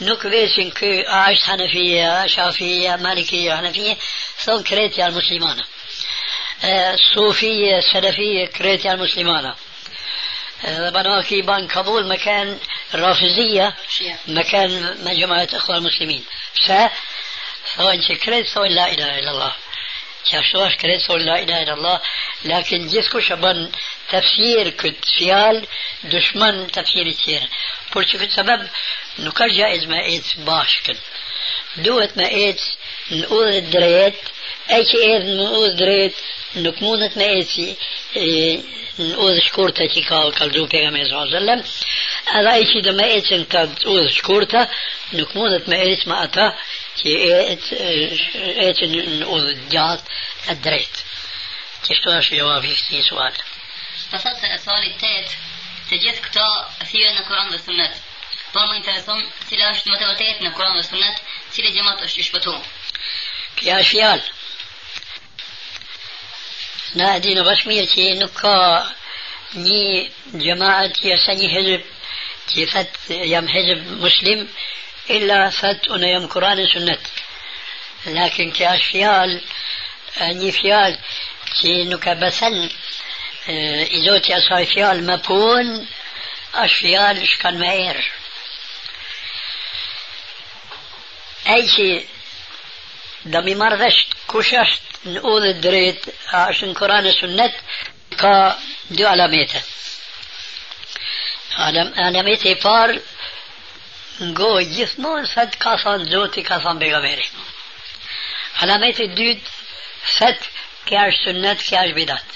نوك فيسن عاش حنفية شافية مالكية حنفية ثم كريتي المسلمانة أه، صوفية سلفية كريتي المسلمانة بناكي بان كابول مكان رافضية مكان مجموعة إخوان المسلمين. سا ثوان شكرت ثوان لا إله إلا الله. شاشواش كريت ثوان لا إله إلا الله. لكن جسكو شبان تفسير كت فيال دشمن تفسير كثير برشو كت سبب نكر جائز ما إيت باش كن. دوت ما إيت نقول الدريت شيء إيت نقول دريت نكمونت ما kalzu pejgamberi sallallahu alaihi wasallam, edhe ai që do më ecën ka udhë shkurta, nuk mundet me ecë me ata që ecën në udhë gjatë e drejtë. Kështu është jawabi i këtij sual.
Pasat se suali 8, të gjithë këto thyen në Kur'an dhe Sunet. Po më intereson cila është më të vërtetë në Kur'an dhe Sunet, cili xhamat është i shpëtuar.
في أشيال نادي رسمية نكا ني جماعة يسني حزب تفت يم حزب مسلم إلا فت أنا يم قرآن سنة. لكن كأشيال أني فيال آه، تي نكا بثل إذوتي أصاي فيال مبون أشيال إش كان ماير أي شيء do mi marrë dhesht kush është në udhë drejt, a është në Koran e Sunnet, ka dy alamete. Alamete i parë, ngoj gjithmonë thët ka thonë Zoti, ka thonë Begaveri. Alamete i dytë, thët Kjo është sunnet, kjo është bidat.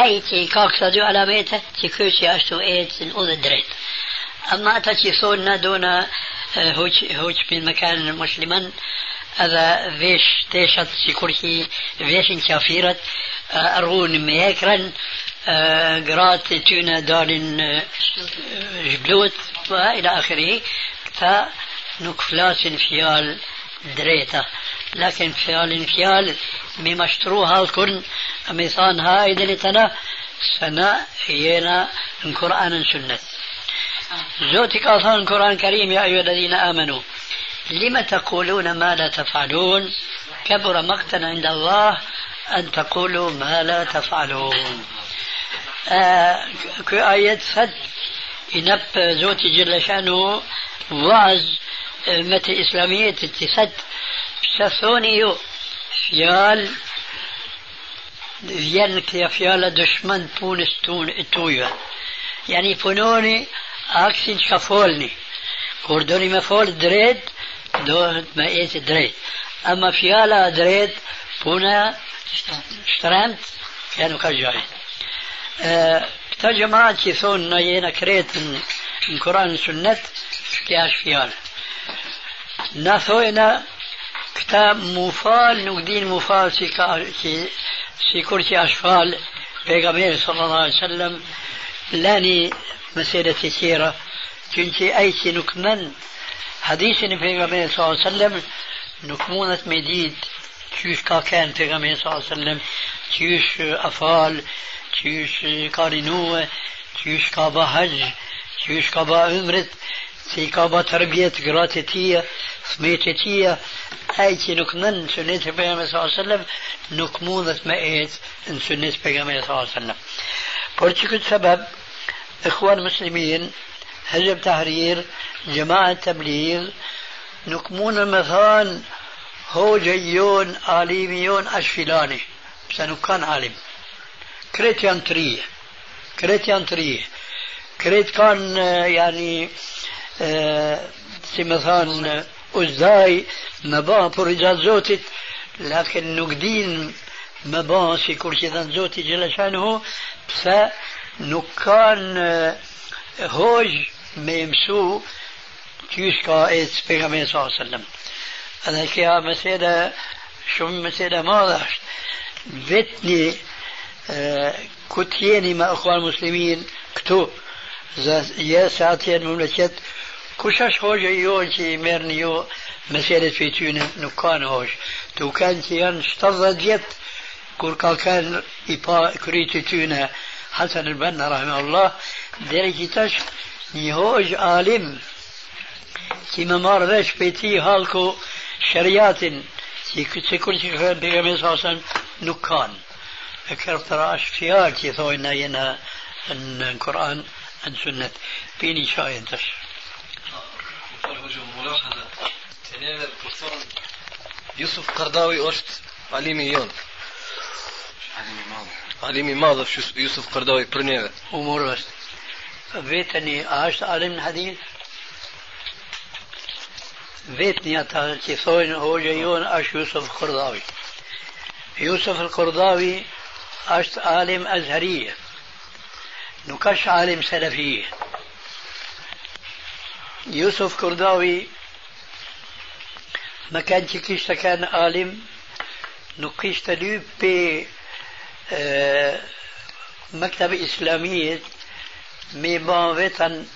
Ai që ka kësa dy alamete, që kjo që ashtu ecë veshin qafirat, argun me ekran, gratë të tyne dalin zhblut, ila akhiri, këta nuk flasin fjalë drejta. لكن mashtru halkun me than hajdeni tëna sëna jena në Kur'an në sunnet زوتي كاثان القرآن الكريم يا أيها الذين آمنوا لم تقولون ما لا تفعلون كبر مقتا عند الله أن تقولوا ما لا تفعلون آه آية فد ينب زوتي جل شأنه وعظ متى إسلامية تتفد شثوني فيال vjen këtja fjala dëshmën punës tuja. Yani punoni aksin që ka folni. Kur دون بقيت دريت. أما في هلا دريت هنا اشترنت كانوا كجاي آه جماعت يثون سون نایینا کریتن این قرآن سنت که اش فیال نا سوینا کتا مفال نگدین مفال سي كرسي أشفال اش صلى الله عليه وسلم. لاني مسیر سيره چونچی ایسی نکمن نکمن حديث النبي صلى الله عليه وسلم نكمونة مديد تيوش كا كان في صلى الله عليه وسلم تيوش أفال تيوش كارينوه تيوش كابا حج تيوش كابا عمرت تي كابا تربية قراتتية سميتتية أيتي نكمن سنة النبي صلى الله عليه وسلم نكمونة مئات سنة النبي صلى الله عليه وسلم. Por سبب إخوان مسلمين حزب تحرير جماعة تبليغ نكمون مثلا هو جيون عالميون أشفلاني. سنكان عالم. كريتيان تريه كريتيان تريه كريت كان يعني سي مثلا أزاي مبا برجال زوتت لكن نقدين مبا سي كرسي زوتي جل شأنه. nuk kanë ميمسو كيش قائد بيغمي صلى الله عليه وسلم. أنا كيها مسيدة شو مسيدة ما رحش بيتني كتيني مع أخوان المسلمين كتو يا ساعتين المملكة كشاش هوج يوجي ميرنيو مسيرة في تونة نكان هوج تو كان تيان اشتظت جت كور كان إيبا كريتي تونة حسن البنا رحمه الله ديري كتاش كما مار ذاش بيتي هالكو شريات كي كل شيء بيغمي صلى الله عليه وسلم نكان أكثر تراش فيها كي ثوينا ينا القرآن عن سنة بيني شاي انتش
يوسف قرداوي أشت عليميون عليمي ماضي عالمي ماضي يوسف قرداوي برنيفة
أمور بس vetëni a është alim në hadith? Vetëni ata që thojnë hoxha jonë është ويتني اش علم حديث. ويتني اتا تيسوين هو جيون اش يوسف القرضاوي. يوسف القرضاوي عاشت عالم أزهرية. نكش عالم سلفية. يوسف قرضاوي ما كان تكيش كان عالم نقيش تلوب ب آه، مكتب إسلامية مي بان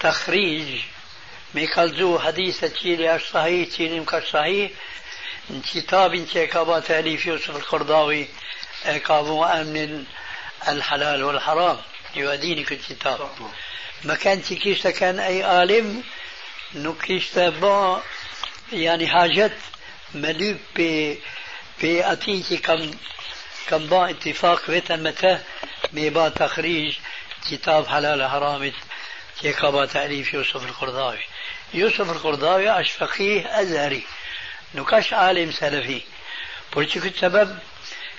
تخريج. مي كالزو حديثة تشيلي أش صحيح تشيلي مكاش صحيح. كتاب كابا تأليف يوسف القرضاوي كابو أمن الحلال والحرام. يوديني الكتاب ما كان كيشتا كان أي عالم نو كيشتا با يعني حاجات ملوك بي بي أتيتي كم كم با اتفاق ويتن متى ميبا تخريج. كتاب حلال حرام كيكابا تأليف يوسف القرضاوي. يوسف القرضاوي أش فقيه أزهري. نكاش عالم سلفي. برشك السبب؟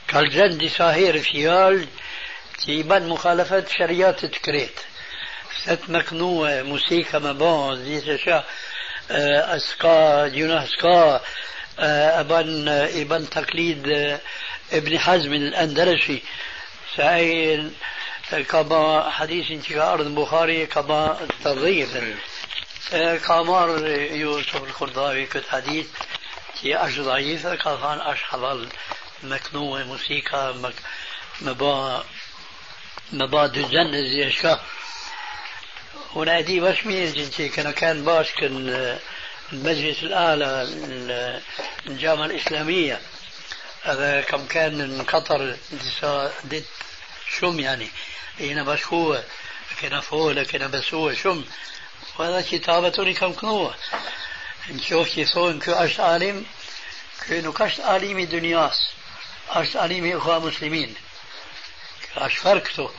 كالجن دي ساهير فيال تيبان مخالفة شريات تكريت. ست مكنوة موسيقى مبان. زي شا اسكا ديونا اسكا ابان ابان تقليد ابن حزم الأندلسي. سأين كما حديث انت أرض البخاري كما تضيف كامار يوسف الخرداوي كت حديث تي أش ضعيفة كفان أش حضل مكنوة موسيقى مك مبا مبا دجن زي أشكا هنا دي بس مين جنتي كان كان باش كان المجلس الأعلى الجامعة الإسلامية. هذا كم كان من قطر ديت شم يعني. هنا هو كنا فوق كنا بس هو شم. وهذا كتابة كم كنوة. نشوف كي صون كو أشت عالم كو نكشت عالمي دنياس أشت عالمي إخوة مسلمين. أش فرقته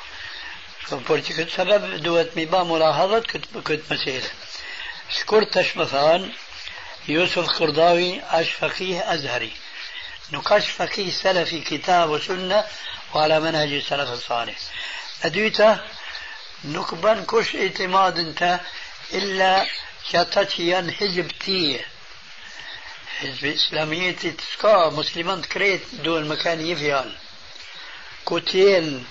فبرتي كنت سبب دوت ميبا ملاحظة كنت كنت مسيرة. شكرتش مثلا يوسف قرضاوي أش فقيه أزهري. نقاش فقيه سلفي كتاب وسنة وعلى منهج السلف الصالح. أدويته نكبن كش اعتماد أنت إلا شاتاتيان حزب تيه حزب إسلامية تسكا مسلمان كريت دول مكان يفيال. كوتين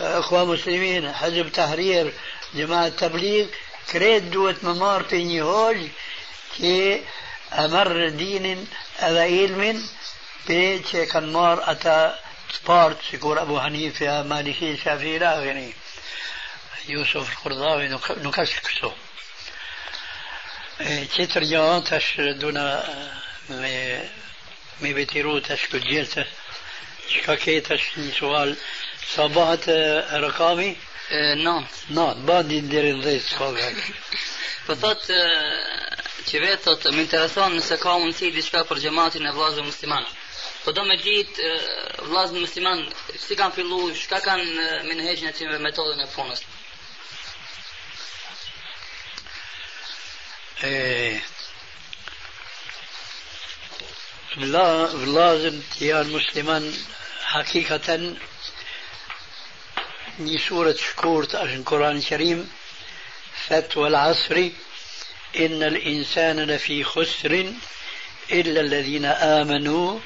أخوة مسلمين حزب تحرير جماعة تبليغ كريت دوت ممار بيني هوج كي أمر دين أذا علم بيتي كان مار أتا të partë, si kur Abu Hanifja, Maliki, Shafira, gëni. Jusuf Kurdavi nuk, nuk është këto. E, qëtër një anë të është duna me, me
vetiru
të është këtë gjithë të që ka ketë është një sual sa bëhat rëkami?
Nëndë.
Nëndë, bëhat një dherë në dhejtë s'ka gëkë.
Po thotë që vetë thotë më intereson nëse ka mundësi diçka për gjematin e vlazëve muslimanë. Vllazët musliman si kanë filluar, çka kanë menhexhin e tyre metodën e punës.
لازم يا المسلمان حقيقة ني سورة شكورت عشان القرآن الكريم فتوى العصر إن الإنسان لفي خسر إلا الذين آمنوا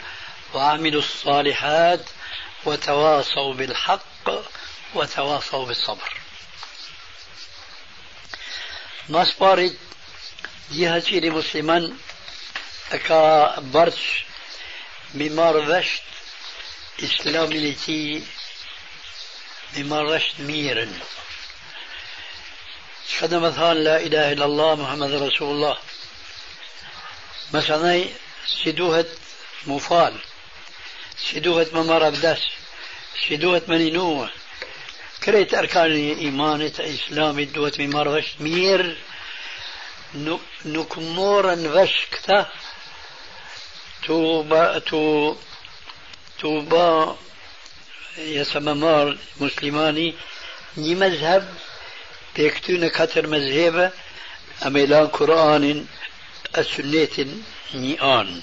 وعملوا الصالحات وتواصوا بالحق وتواصوا بالصبر. سبارت جهة سيري مسلمان أكا برش ممار رشت إسلامي لتي ممار رشت ميرن شهد مثلا لا إله إلا الله محمد رسول الله مثلا سدوهة مفال سدوهة ممر أبداس سدوهة منينوة كريت أركان إيمان إسلام دوت ممر وش مير نكمورا وشكتا توبا تو توبا يسممار مسلماني ني مذهب. بيكتون كتر مذهبة أميلان قرآن السنة نيان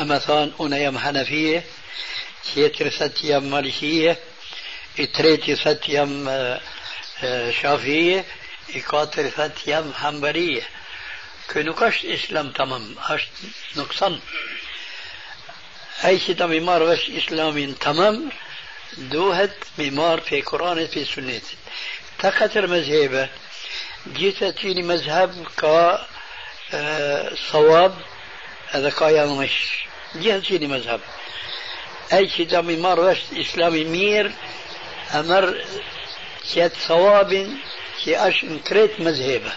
أما ثان أنا يم حنفية تيتر ست يم مالكية اتريتي ست يم شافية إكاتر ست يم حنبلية كنو كش إسلام تمام أشت نقصان أي شيء تم مار وش إسلام تمام دوهت ممار في قرآن في سنة تكتر مذهبه جيت تيني مذهب كا صواب هذا كايا مش جهة تيني مذهب. أي شيء مار وشت إسلامي مير أمر كيت صواب كي أش انكريت مذهبه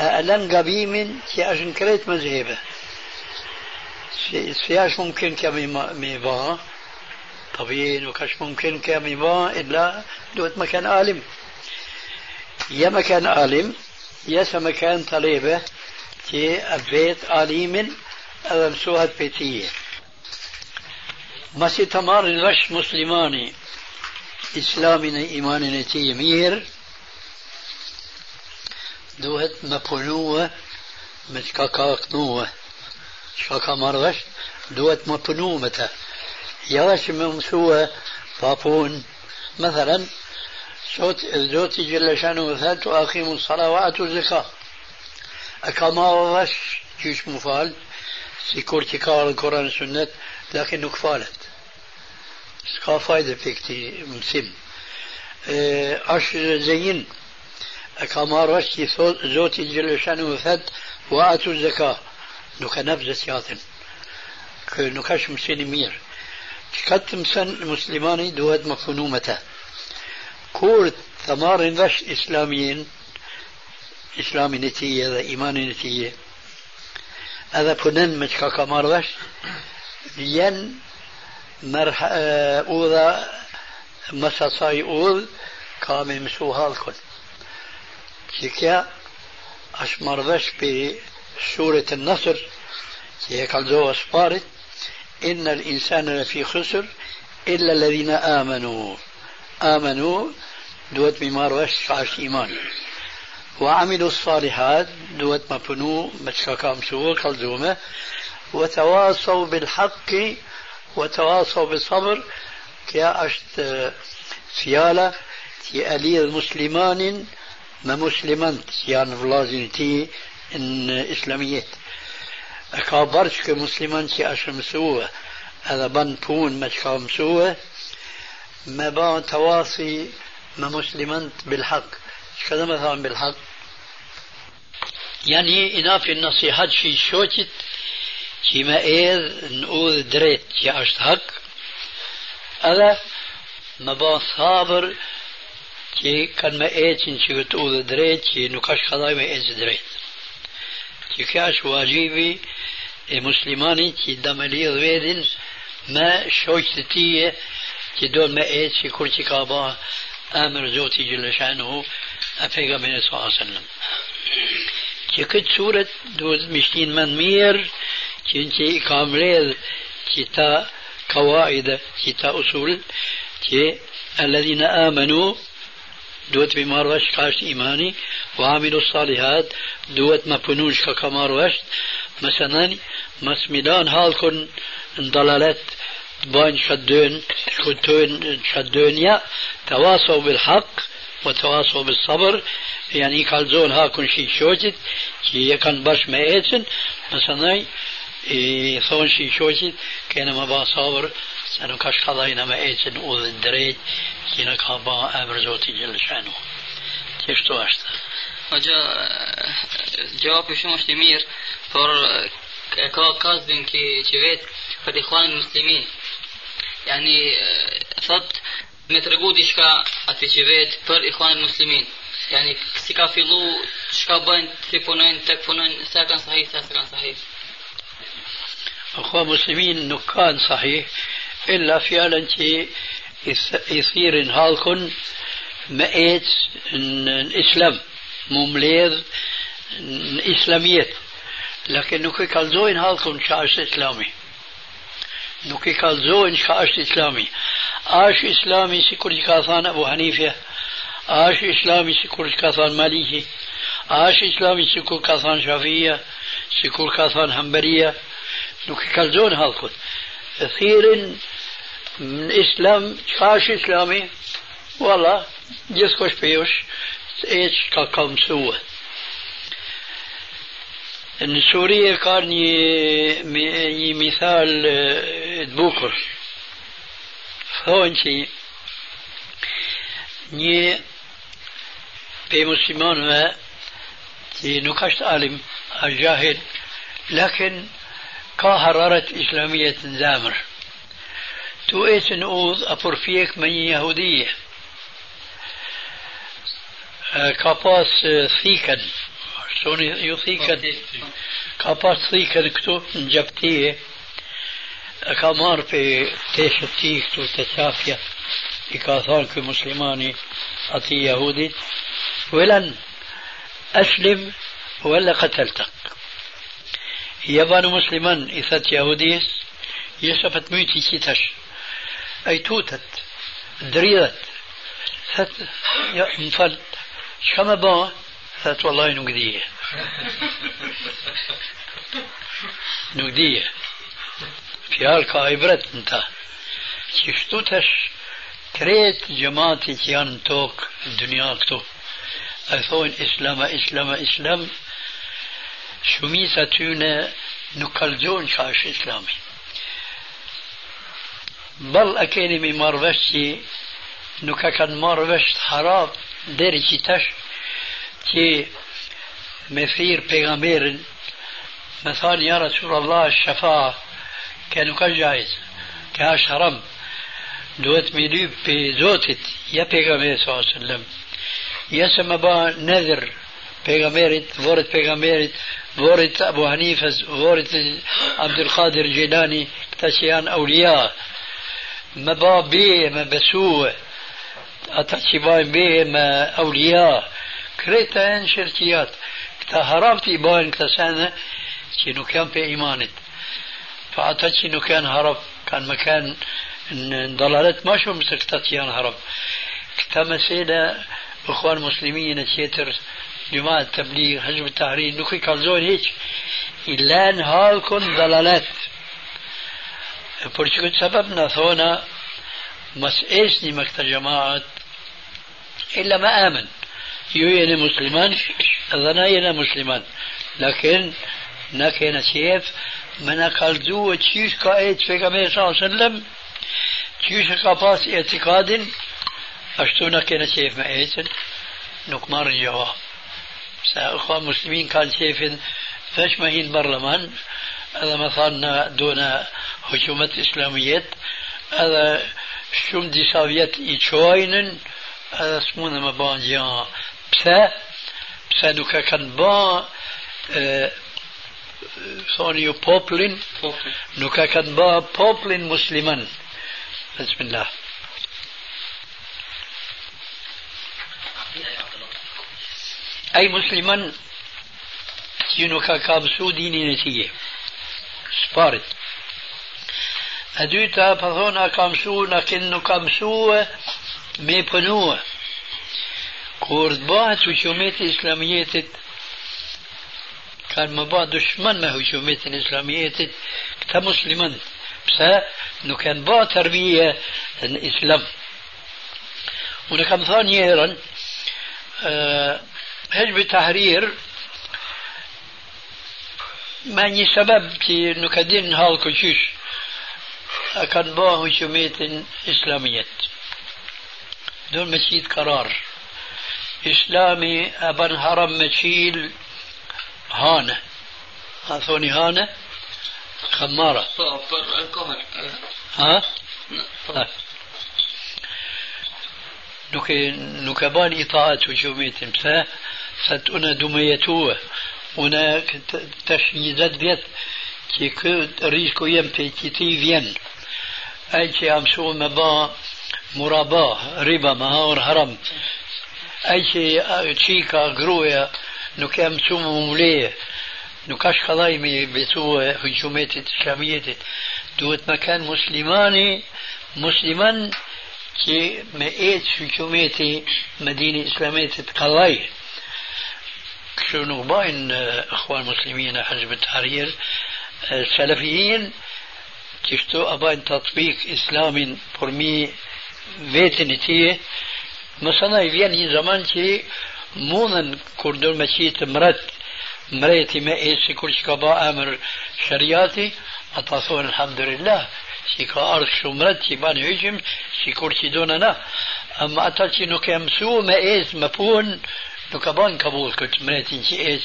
ألن قبيم كي أش انكريت مذهبه سياش ممكن كمي ميبا طبيعي وكش ممكن كمي با إلا دوت مكان عالم. يا مكان عالم يا مكان طليبة كي بيت عالم بيتية مسي تمار الوش مسلماني؟ إسلامنا إيماننا تي. مير. دوهت مبنوة متكاكاكنوة شاكا مرغش دوت مبنومة يواش ممسوة بابون. مثلا صوت الزوت جل شأنه ثالث وأقيموا الصلاة وآتوا الزكاة. أكما وغش جيش مفال. سيكور تكار القرآن السنة لكن كفالت ka fajde për këti mësim. është zëjin, e ka marrë është që thot, Zoti Gjeleshanu më thëtë, wa atu zeka, nuk e nëpë zëtjatin. Kë nuk është mësin i mirë. Që ka të هذا فنن مش كاكا مارغش ين مرح آه، اوضا مسا أوض كامي مسو هالكن كيكا اش مارغش بسورة النصر. كيكا الزوا سبارت إن الإنسان لفي خسر إلا الذين آمنوا. آمنوا دوت بمارغش عاش إيمان. وعملوا الصالحات دوت ما بنو متشكام سوء كالزومة وتواصوا بالحق وتواصوا بالصبر. كيا أشت فيالا تي ألي المسلمان ما مسلمان يعني فلازم تي إن إسلاميات ka barç kë musliman që është mësue edhe ban pun me që ka mësue me ba كذا مثلا بالحق. يعني إنافي النصيحة شي شوتت كما إذ نقول دريت يا أشتهك ألا ما بان صابر كي كان ما إيتن شي بتقول دريت كي نقاش خلاي ما إيتن دريت. كي كاش واجيبي المسلماني كي دام ليه ما شوتتية كي دون ما إيتن كل كابا أمر زوتي جل پیغمبر صلی الله وسلم. چې سورة دوز مشتين من مير كنتي چې کاملې چې تا قواعد چې اصول چې الذين امنوا دوت بمار وش قاش ايماني وعملوا الصالحات دوت ما بنوش كمار وش مثلا مسمدان هالكن ضلالات باين شدون كتون شدون يا تواصوا بالحق وتواصوا بالصبر يعني كالزون هاكن شي شوجت كي يكن باش ما ايتن مثلا ثون شي شوجت كان ما با صبر سنو كاش خضاينا ما ايتن اوذ الدريج كينا كابا أمر زوتي جل شانو تشتو اشتا
جواب شو مش por ka kasdin që, që vetë për ikhwan muslimin. Yani, thot, me diçka ati që vetë për ikhwan muslimin. Yani, si ka fillu, çka bëjnë, si punojnë, tek punojnë, sa kanë sahih, sa kanë sahih.
أخوة مسلمين نكان صحيح إلا فعلا شيء يصير هالكن مئات الإسلام ممليز إسلاميات لكن nuk i kalzojnë halkun që نوكي كالزو إن شاء أش إسلامي أش إسلامي سيكور كاثان أبو حنيفة أش إسلامي سيكور كاثان مالكي أش إسلامي سيكور كاثان شافية سيكور كاثان حنبرية نوكي كالزو إن هالخد من إسلام شاش إسلامي والله جسكوش بيوش إيش كالكم سوه سوريا قارني مثال آه، بوكر. فهونتي ني بي مسلمان ما تي نكشت عالم الجاهل. لكن كا حرارت إسلامية زامر. تو ايت نؤوذ أفرفيك من يهودية. آه، كاباس ثيكن آه، Shoni ju thikën, ka pas thikën këtu në gjaptije, e ka marrë për teshët ti këtu të qafja, i ka thonë këj muslimani ati jahudit, قتلتك يبان مسلما إثت يهوديس يسفت ميتي كيتش أي توتت دريدت ثت يا مفل شما بان ثت والله نقديه نقديه fjalë ka ibret në بعثت والله نقدية. نقدية. في هالك عبرت انت. كشتوتش كريت جماعتي كيان توك الدنيا اكتو أثون إسلام إسلام إسلام. شمي ساتونا نقلجون شاش إسلامي. بل أكيني من مارفشي نكا كان مارفش حراب ديري كتاش që me thirë pejgamberin me thani ja Rasulullah shafa ke nuk është gjajz ke është haram duhet me lyp pe Zotit ja pejgamberi wasallam ja se më ba nedhër pejgamberit vorit pejgamberit vorit Abu Hanifës vorit Abdul Qadir Jilani këta që janë aulia më ba beje me besue ata që bajnë beje me aulia كريتان شركيات كتا هربتي باين كتا سانة شنو كان في إيمانة فأعطت شنو كان هرب كان مكان ضلالت ما شو مثل كتا هرب كتا مسيدة أخوان مسلمين نتيتر جماعة تبليغ حزب التحرير نكي كالزون هيك إلا نهالكم ضلالات فرشكو سببنا ثونا مسئسني مكتا جماعة إلا ما آمن يوي أنا مسلمان ظنا أنا مسلمان لكن نكينا شيف من قال جو تشيش قائد في كما صلى الله عليه وسلم تشيش قفاس اعتقاد اشتو نكينا شيف ما ايسن نكمار جوا اخوة مسلمين كان شيف فشمه البرلمان هذا مثلا دون هجومة إسلامية هذا شم دي سوفيت إيشوينن هذا اسمونا مبانجيان Pse? Pse nuk e kanë ban thoni ju poplin, nuk e kanë ba poplin musliman. Bismillah. أي مسلما që nuk ka ka mësu dinin e tije. Sparit. E dyta, për thona, ka mësu, në kënë nuk ka mësu me pënua. Hukumetin islamijetit, kanë më bëhet dushman me hukumetin islamijetit, këta musliman. Pse nuk kanë bëhet tërbije në islam. Unë kam thonë njerën, حزب التحرير ما ني سبب كي نكدين هالكو شيش أكن باه شميت إسلامية دون مسيد قرار إسلامي أبن هرم مشيل هانة اعطوني هانة خمارة ها؟ نك نكباني طاعت وجومي تمسا ستونا دميتوه هناك تشنيزات بيت كي كود ريسكو يمتي كي تي فين اي كي امسو مبا مرابا ربا مهار هرم që qika gruja nuk jam shumë më mleje nuk ka shkallaj me betu hukumetit islamijetit duhet me kanë muslimani musliman që me etë hükümeti Medine İslamiyet'i kalay. Kështu nuk bajnë ikhwan muslimin e Hizb Tahrir salafiyin që kështu a bajnë tatbik islamin për mi vetin e tije مثلا يبيان يعني زمان كي مونن كردون ماشي تمرت مريتي ما إيسي كل شكبا أمر شرياتي أتصور الحمد لله شكا أرض شمرت شباني هجم شكور شدون أنا أما أتال شنو كامسو ما إيس مبون نكبان كبول كت مريتي شي إيس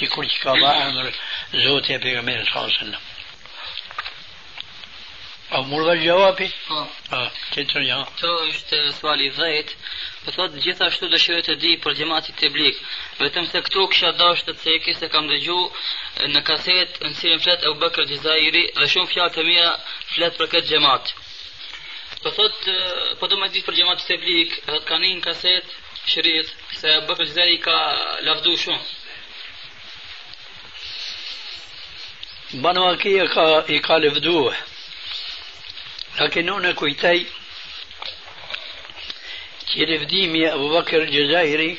شكور شكبا أمر زوتي بيغمير صلى الله عليه وسلم. Murë dhe gjawapi? Po. A, qëtër ja.
To është suali dhejtë. Po thot gjithashtu dëshiroj të di për xhamatin të blik. Vetëm se këtu kisha dashur të ceki se kam dëgju në kaset në cilën flet Abu Bakr Jazairi dhe shumë fjalë të mira flet për këtë xhamat. Po thot po do më di për xhamatin të blik, do të kanë një kaset shërit se Abu Bakr Jazairi ka lavdu shumë.
Banu Akia ka i ka lavdu. لكن هنا كويتي كيرف ديمي أبو بكر الجزائري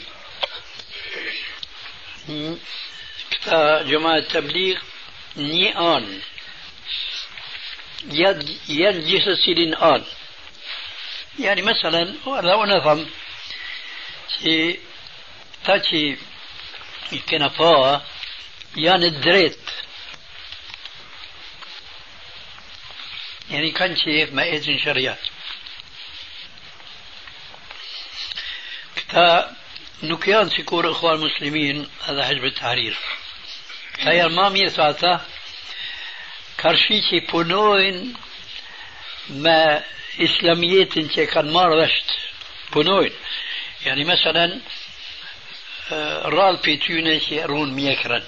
جماعة تبليغ ني آن يد يد جسسين آن يعني مثلا لو نفهم سي تاتي كنفاه يعني الدريت يعني كان شيخ ما إذن شريعة. كتا نكيان سيكور إخوان المسلمين هذا حزب التحرير. هي ما مي ساتا كارشيشي بونوين ما اسلاميات انتي كان مار رشت. بونوين يعني مثلا آه، رال بيتوني سيرون ميكرن.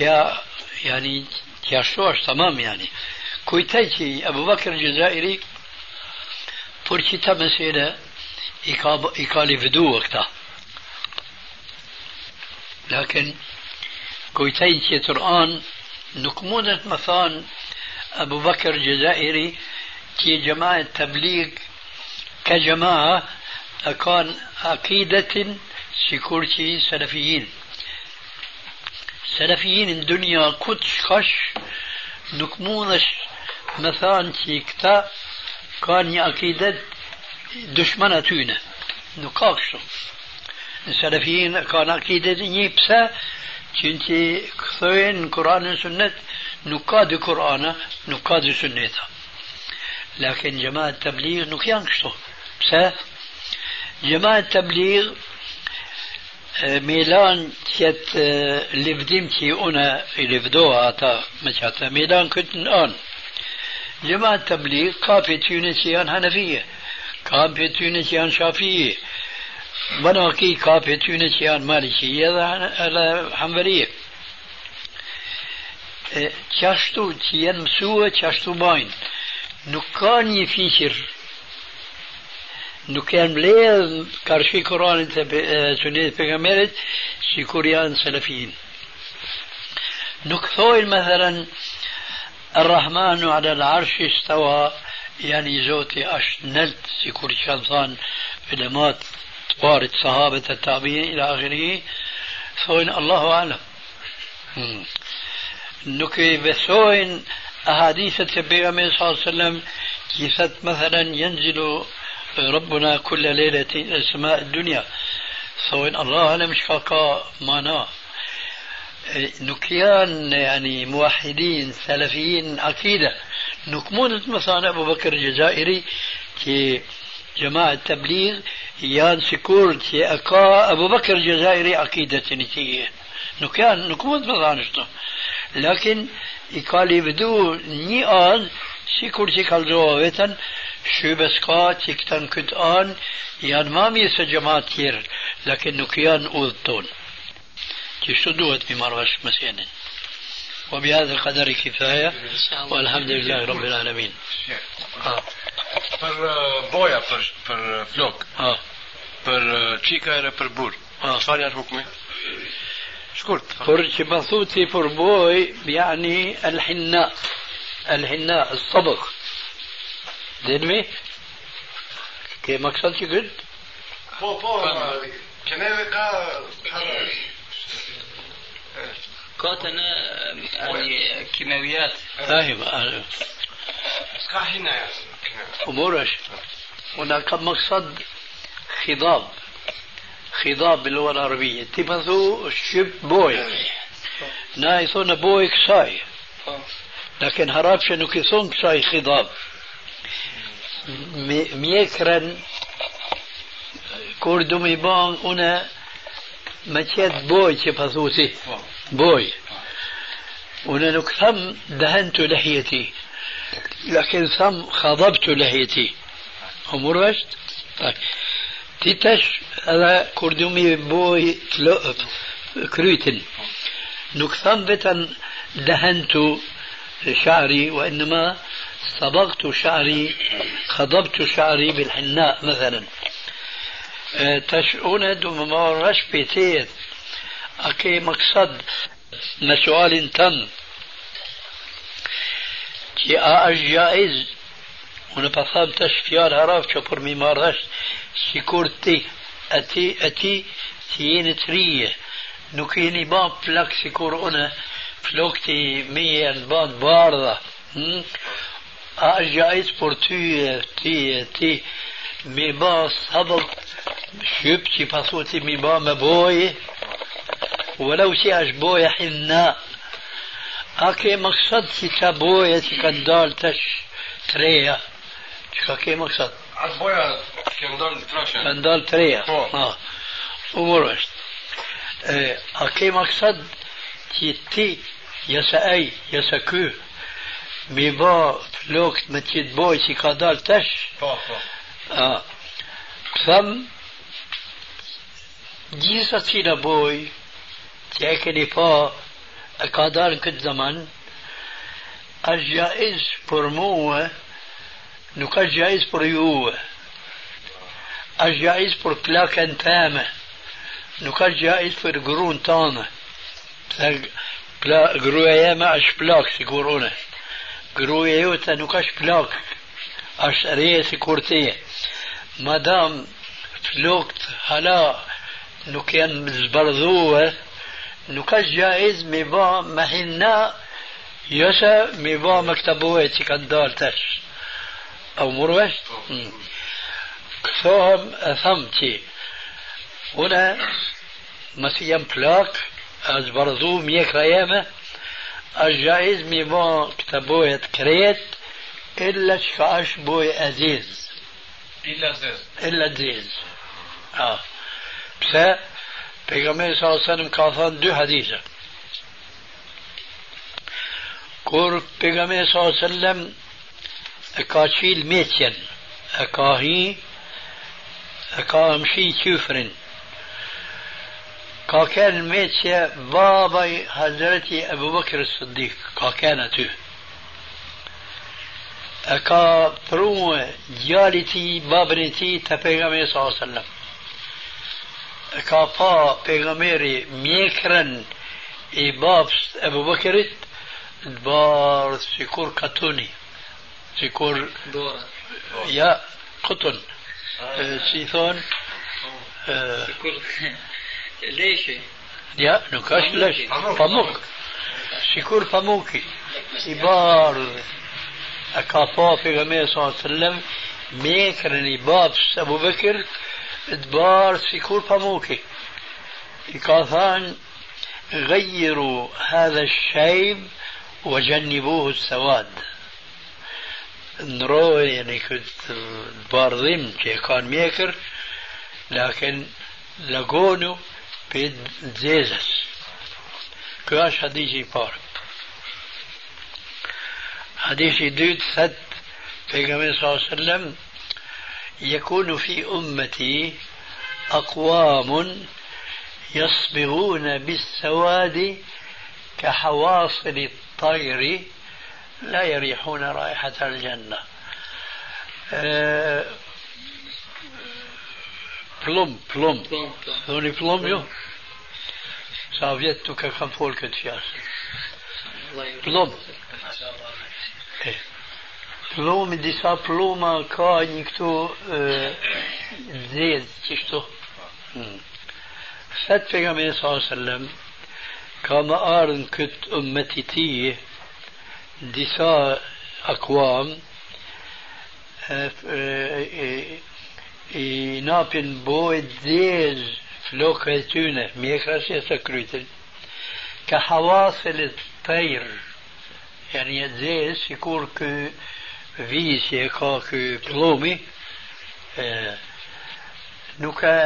E yani, kja shto është tamam, yani. Kujtaj që Abu Bakr Gjezairi, për që ta mesele, i ka, i ka livdu këta. Lakin, kujtaj që Kur'an nuk mundet më thonë أبو بكر جزائري في جماعة تبليغ كجماعة كان عقيدة سيكورتي سلفيين. سلفيين الدنيا قدش قش نكمونش مثلا تيكتا كان عقيدة دشمنة تونة نقاقشو. السلفيين كان عقيدة نيبسا چونتي كثوين قرآن السنة نقاد قرآن نقاد سنة. لكن جماعة التبليغ نكيان كشتو. جماعة التبليغ آه، ميلان تيت آه، لفديم تي أنا لفدوها تا مشاتا ميلان كنت آن. جماعة التبليغ كافي تونسيان هنفية كافي تونسيان شافية. بناكي كافي تونسيان مالكية هذا حنبلية. Qashtu që janë mësue, qashtu bajnë. Nuk ka një fiqir, nuk janë mbledh karshi Koranit e sunet pejgamberit, si kur janë salafin. Nuk thojnë مثلا الرحمن على العرش استوى يعني زوتي أشنلت سيكون كان ثان علمات وارد صحابة التابعين إلى آخره ثوين الله أعلم نكي بثوين أحاديث النبي صلى الله عليه وسلم كيفت مثلا ينزل ربنا كل ليلة إلى السماء الدنيا. ثوين الله أعلم شكاكا مانا. نكيان يعني موحدين سلفيين عقيدة. نكمون مثلا أبو بكر الجزائري كي جماعة تبليغ يان سيكورتي أكا أبو بكر الجزائري عقيدة نتيجة. نكان نكمد مضانشتو لكن يقالي بدو ني آن سيكورتي كالزوا ويتن شو بس كا تكتن كت آن يان ما ميس جماعة كير لكن نكيان أوذتون تشتو دوت بمرغش مسينين وبهذا القدر كفاية والحمد لله رب العالمين.
Për boja, për, për flok.
آه.
Për qika e për bur.
آه.
Çfarë janë hukmi?
Thuti për boj, yani الحناء. الحناء الصبغ دلمي كي مقصد që قلت؟
Po, po, keneve ka
كوتنا يعني كيماويات
فاهم. أمورش هناك مقصد خضاب. خضاب باللغة العربية. تبثو شب بوي. نا يثون بوي كساي لكن هراب شنو كيثون كساي خضاب. ميكرن me qetë boj që pëthuti boj une nuk tham dëhentu lehjeti لكن ثم خضبت لحيتي أمور وشت طيب تيتش هذا كردومي بوي كريتن نك ثم بتن دهنت شعري وإنما صبغت شعري خضبت شعري بالحناء مثلا تشؤون دوم ما رش بيتيت أكي مقصد مسؤال تم a është jaiz? Unë pa tham të shfjar haraf që për mi marrësh si kur ti ati ati ti jeni të rije nuk jeni ba plak si kur unë flok ti mi e në ban bardha hmm? a është jaiz për ty ti ti mi ba sabët shqyp që i pasu ti mi ba me boje ولو që është boja hinna a ke mëksat që qa boje që ka dalë tash treja që ka ke mëksat
Atë boja që ndonë trashe.
ka dalë treja
Po.
ha umur është e, a ke mëksat që ti jëse aj jëse ky mi ba flokët me qitë boj që ka dalë tash
Po, po.
a, Tham gjitha cila boj që e keni pa e ka dalë në këtë zaman është gjaiz për mua nuk është gjaiz për juve është gjaiz për plakën teme nuk është gjaiz për gruën tonë se pla, gruja jeme është plak si kur une gruja jote nuk është plak është reje si kur teje madam flokt hala nuk janë zbardhue nuk është gjaiz me ba me hinna jose me ba me këta boje që kanë dalë tash أو مروه ثوم ثمتي هنا مسيم بلاك از برزو ميك ريامه الجائز مي بو كريت إلا شفاش بوي أزيز. إلا زيز إلا
زيز آه.
بس بيغمي صلى الله عليه وسلم كاثان دو حديثة. كور بيغمي صلى الله عليه وسلم e ka qil meqen e ka hi e ka mshi qyfrin ka ken meqje babaj Hazreti Ebu Bekr Siddiq ka ken aty e ka pruë djali ti, babën e ti të pejgamberi sa sallam e ka ديكور يا قطن. آه، سيثون آه، ليش؟ يا نكاش ليش؟ فموك. شكور فموكي. إبار. أكافافي غمية صلى الله عليه وسلم ميكر نباب أبو بكر إدبار شكور فموكي. إكافان غيروا هذا الشيب وجنبوه السواد. نروي يعني كنت بارضين كي كان ميكر لكن لقونه بيد زيزس كاش حديثي بار حديثي دوت ثد في صلى الله عليه وسلم يكون في أمتي أقوام يصبغون بالسواد كحواصل الطير لا يريحون رائحة الجنة. آه، بلوم بلوم. ذوني بلوم يو. سافيتو كم فول كتشياس بلوم. إيه. بلوم دي سا بلوم كا نكتو آه، زيد تشتو فت في صلى الله عليه وسلم كما أرن كت أمتي تيه e e ka hawaselit tajr yani zez si kur kë visje ka ky plumi e, nuk e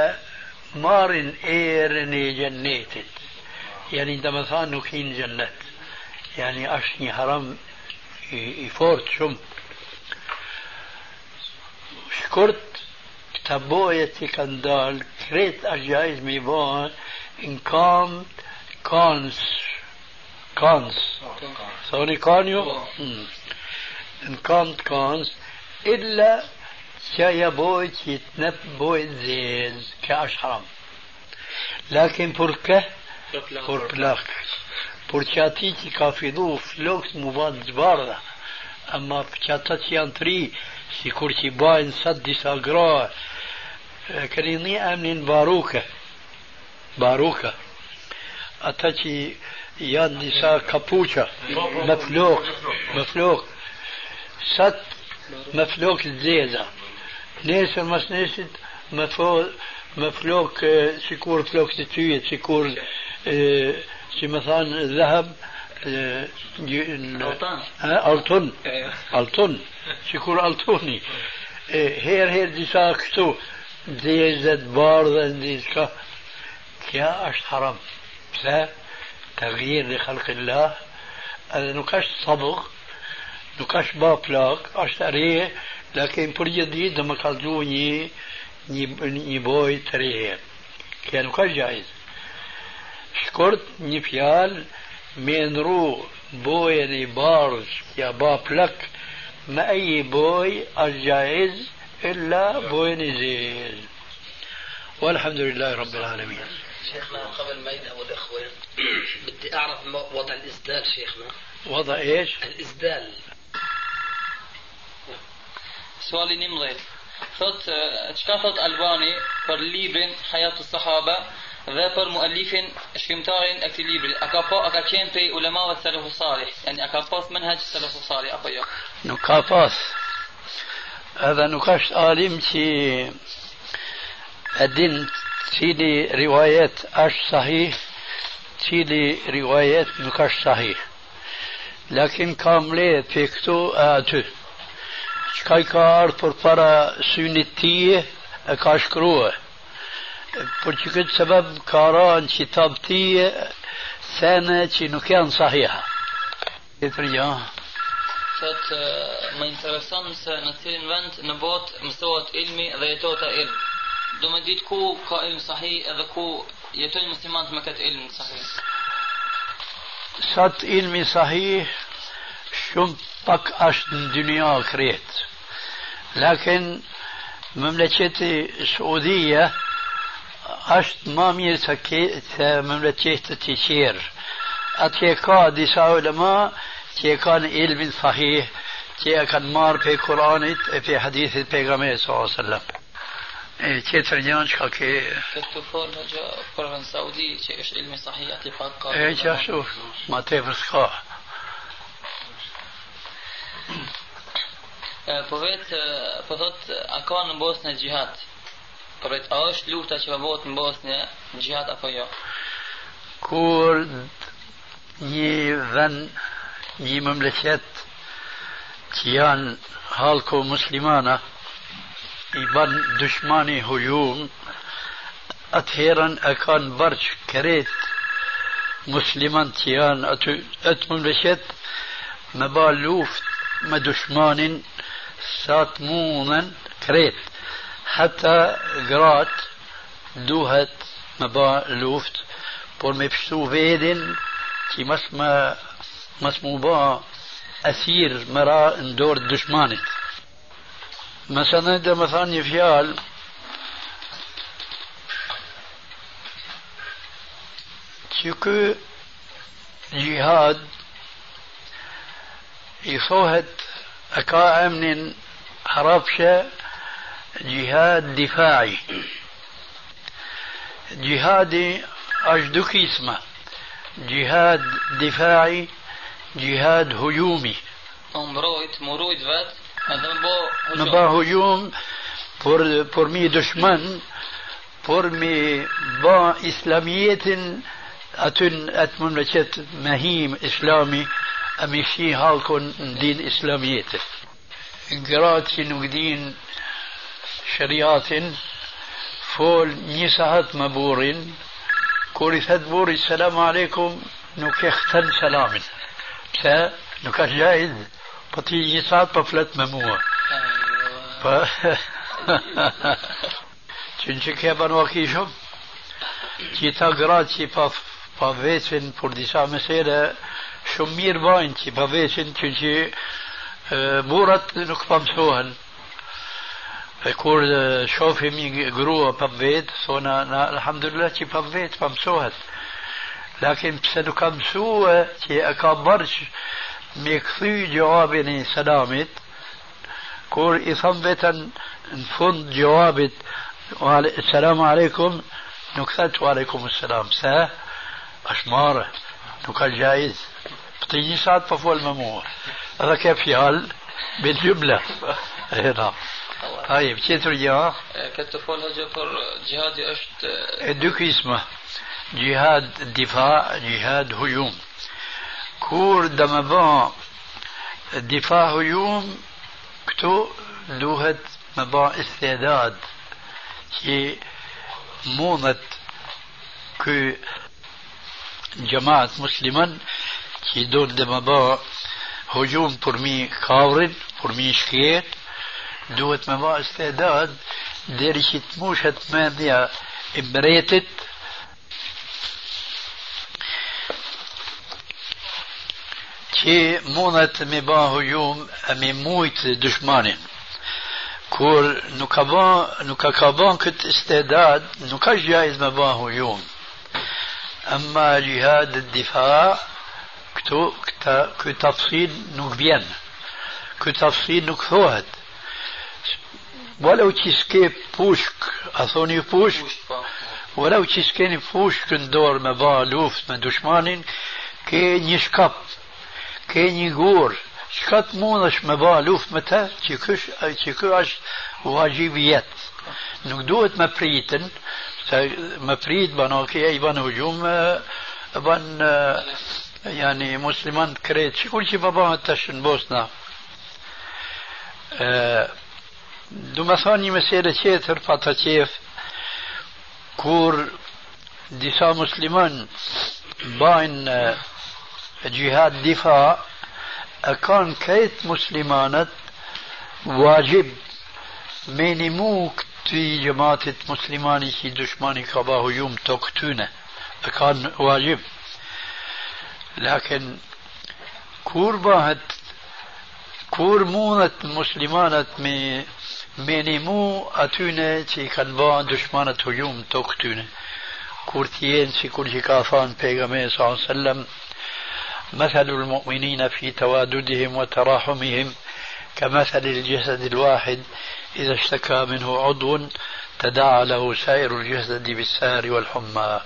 marrin erën e gjennetit yani dhe më thanë nuk hinë gjennet يعني أشني حرام يفورت شم. شكرت تبويتي كندال كريت اجايز ميبون إن كام كانس كانس. سوري كانيو؟ إن كام كانس. إلا شايا بويت يتنب بويت زيز كأش حرام لكن بركه بركلاخ بركلاخ për që ka fidu flokët mu banë zbardha ama që ata që janë tri si kur që bajnë sat disa gra këri një emnin baruke baruke ata që janë disa kapuqa me flok me flok sat me flok zeza nesër mas nesit më, fo, më flok si kur të tyjet, si si شي مثلا الذهب ألطن آه، ألطن إيه. شكون ألطوني إيه، هير هير دي ساكتو. دي زد بارد دي كا كيا أش حرام تغيير لخلق الله. هذا نكاش صبغ نكاش بابلاك أش تريه لكن بول جديد ما كالدوني ني بوي تريه. كيا نكاش جائز. Shkurt një fjalë me ndru bojën i bardh ja ba plak me أي بوي الجائز إلا بوي نزيل والحمد لله رب العالمين
شيخنا قبل ما يذهبوا الإخوة بدي أعرف وضع الإسدال شيخنا
وضع إيش؟
الإسدال
Suali 11. Thot, çka thot Albani për librin Hayatu Sahaba? Dhe për muallifin shkrimtarin e këtij libri? A ka pa a ka qenë prej ulemave salafus salih? Yani a ka pas menhaj salafus salih apo jo?
Nuk ka pas. Edhe nuk është alim që e din cili rivajet është sahih, cili rivajet nuk është sahih. Lakin ka mledh për këtu e aty. Qka i ka ardhë për para synit tije e ka shkrua. Për që këtë sebeb ka ranë qitab tije sene që nuk janë sahiha. E për gja.
Thot, më intereson se në cilin vend në botë mësohet ilmi dhe jetohet e ilm. Do me ditë ku ka ilm sahih edhe ku jetojnë muslimanët me këtë ilm sahih.
Sat ilmi sahih shumë pak është në dynja kretë. Lakin mëmleqeti Saudija është ma mirë se, ke, se mëmleqetet të qerë. Atje ka disa ulema që e kanë ilmin sahih, që e kanë marë pe Kuranit e pe hadithit pejgamberit sallallahu alaihi wasallam. E tjetër janë që ka ke...
Këtë të forë në gjë për në Saudi që është ilmi sahih ati pak ka...
E që ashtu, ma tepër s'ka.
po vetë po thot a ka në Bosnë xihad po vetë a është lufta që bëhet në Bosnë xihad apo jo
kur një vend një mëmleket që janë halko muslimana i ban dushmani hujum atëherën e kanë bërç kret musliman që janë aty atë mëmleket me ba luft me dushmanin sa të mundën kret حتى غرات دوهت مبا لوفت بور ميبشتو فيدن كي مسما مسمو با اسير مرا اندور دشمانت مثلا دا مثلا يفيال تيكو جهاد يصوهت أكا أمنين حرابشة جهاد دفاعي. جهادي أجدك اسمه. جهاد دفاعي جهاد هجومي.
مرويت مرويت
ba hujum por, por mi dëshmën por mi ba islamijetin atyn atë më në qëtë mehim islami أمشي هالكن دين إسلاميته قرات نقدين شريات فول نيسهت مبور. كورثات بور السلام عليكم. نكختن سلام. سا نكت جاهز بطي نيسهت بفلت ممور ف... أيوة. [laughs] چنچه که بن تي چی تي گرات چی پا, پا ویچن پر دیسا مسیر. شمیر باین چی آه، بورت نک پمسوهن. يقول شوفي مي جرو فبيت سونا الحمد لله تي بابيت فمسوهت لكن بسدو كم سوى تي اكبرش ميكثي جوابني سلامت كور اثبتا نفند جوابت السلام عليكم نكثت وعليكم السلام سا اشمار نكال جائز بتيجي ساعات فول ممور هذا كيف يال بالجمله اي نعم
طيب كيتر جوا؟ كتفول هجفر جهاد اشت
دوك اسمه جهاد دفاع جهاد هجوم. كور دمبان دفاع هجوم كتو دوهت مبا استعداد. كي مونت كو جماعة مسلما كي دون دمبا هجوم برمي كاورد برمي شخير e me mujt dushmanin. Kur nuk ka ba, nuk ka ka ba këtë istedad, nuk ka gjajz me ba hujum. Amma jihad difa, këtu, këta, këtë tafsil nuk vjen. Këtë tafsil nuk thohet. ولو pushk, a thoni pushk, ولو me dushmanin, ke një shkap, ke një gur, çka të mundesh me ba luft me të, që kësh, që kë është wajib jetë. Nuk duhet me pritën, se me prit bano ke i ban hujum, ban yani musliman krejt, që kur që pa bëhet tash në Bosna. Du me thonë një mesele qeter pa të qef, kur disa musliman bajnë gjihad difa, كان كيت مسلمانت واجب مينيمو كتي جماعة مسلماني كي دشماني كباه يوم توقتونه كان واجب لكن كور باهت مينيمو أتونه تي كان با دشمانت هجوم توقتونه كور تيين سي كور جكافان بيغمي صلى الله عليه وسلم مثل المؤمنين في تواددهم وتراحمهم كمثل الجسد الواحد إذا اشتكى منه عضو تداعى له سائر الجسد بالسهر والحمى.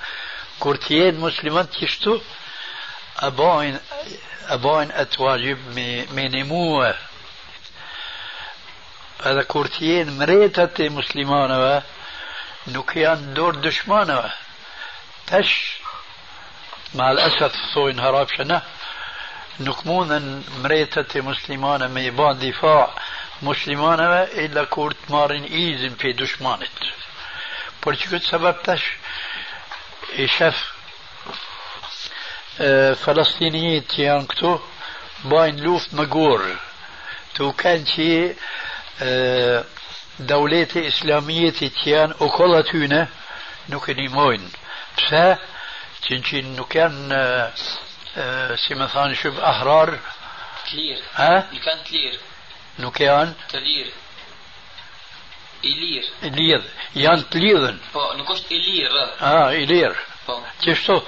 كورتيين مسلمات يشتو أبوين أبوين أتواجب من هذا كورتيين مريتت مسلمانة نوكيان دور دشمانة تش مع الأسف صوين هرابشنا نكمون مريتت مسلمانة ميبان دفاع مسلمانة إلا كورت مارين إيزن في دشمانة بلتكو سبب تش إشف فلسطينيين تيانكتو باين لوف مغور تو كان janë kolla tyne nuk e nimojnë. Pse? Që që nuk janë si thanë shumë ahrar
të lirë
ha?
i kanë të lirë
nuk janë
të lirë i lirë
i lirë janë të lirën
po nuk është i lirë
ah i lirë
po
qështu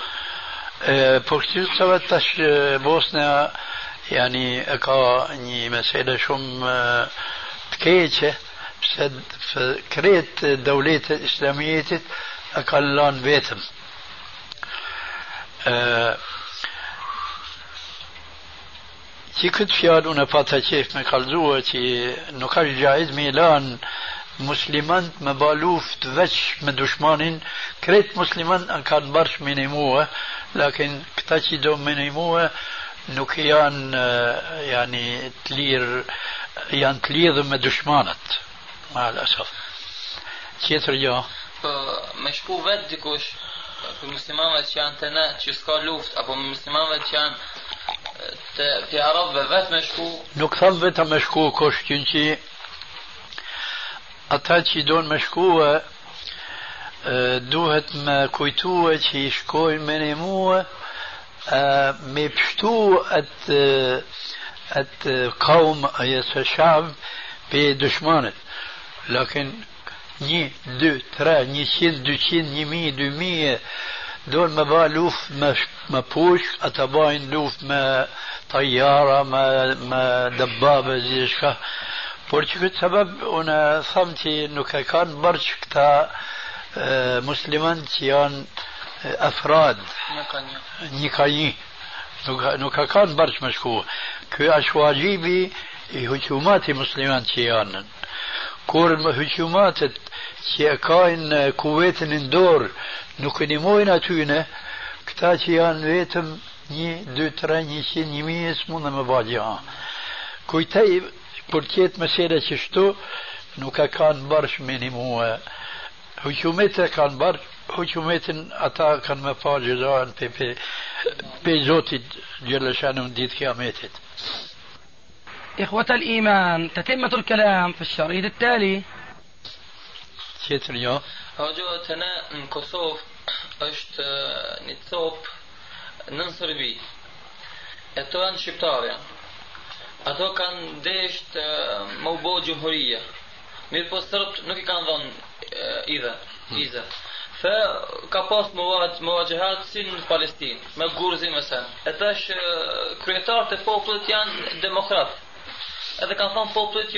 po kështu të vetë tash Bosnia yani e ka një mesele shumë e e qef me kalzua që nuk është gjaiz me lan muslimant me ba luft veç me dushmanin kret musliman kanë barsh me një muë lakin këta që do me një muë nuk janë yani të lirë me dushmanat ma asaf qetër jo
po me shku vetë dikush për muslimanëve që janë të ne që s'ka luft apo me muslimanëve që janë të, të arabëve vetë me shku?
Nuk thëmë vetë me shku koshtin që ata që donë me shku duhet me kujtue që i shkojnë me një muë me pështu atë kaum atë shab pe dëshmanët lakin një, dy, tre, një qind, dy qind, një mi, dy mi دول ما بقى لوف ما ما بوش اتباين لوف ما طيارة ما ما دبابة زي شكا Por që këtë sebeb, unë thamë që nuk e kanë bërç këta musliman që janë afrad, një ka një. Nuk, nuk e kanë bërç me shku. Ky është wajibi i hukumati musliman që janë. kur më hyqumatet që e kajnë kuvetin në dorë nuk e nimojnë atyne, këta që janë vetëm një, dy, tre, një qinë, një mijë, s'mund dhe më ba gjaha. Kujtaj, për tjetë mësere që shtu, nuk e kanë bërsh minimue. Hukumetet kanë bërsh, hukumetin ata kanë me pa gjëzajnë pe, pe, pe Zotit gjëllëshanë në ditë kiametit.
إخوة الإيمان تتمة الكلام في الشريط التالي.
تيتريو أرجو أتنا كسوف أشت نتصوب ننصر بي أتوان شبتاريا أتو كان ديشت موبو جمهورية مير بو سربت نوكي كان ظن إذا إذا فكان بوست مواجهات سن فلسطين ما زي مثلا أتاش كريتار تفوق لتيان ديمقراطي Edhe kanë thonë popullit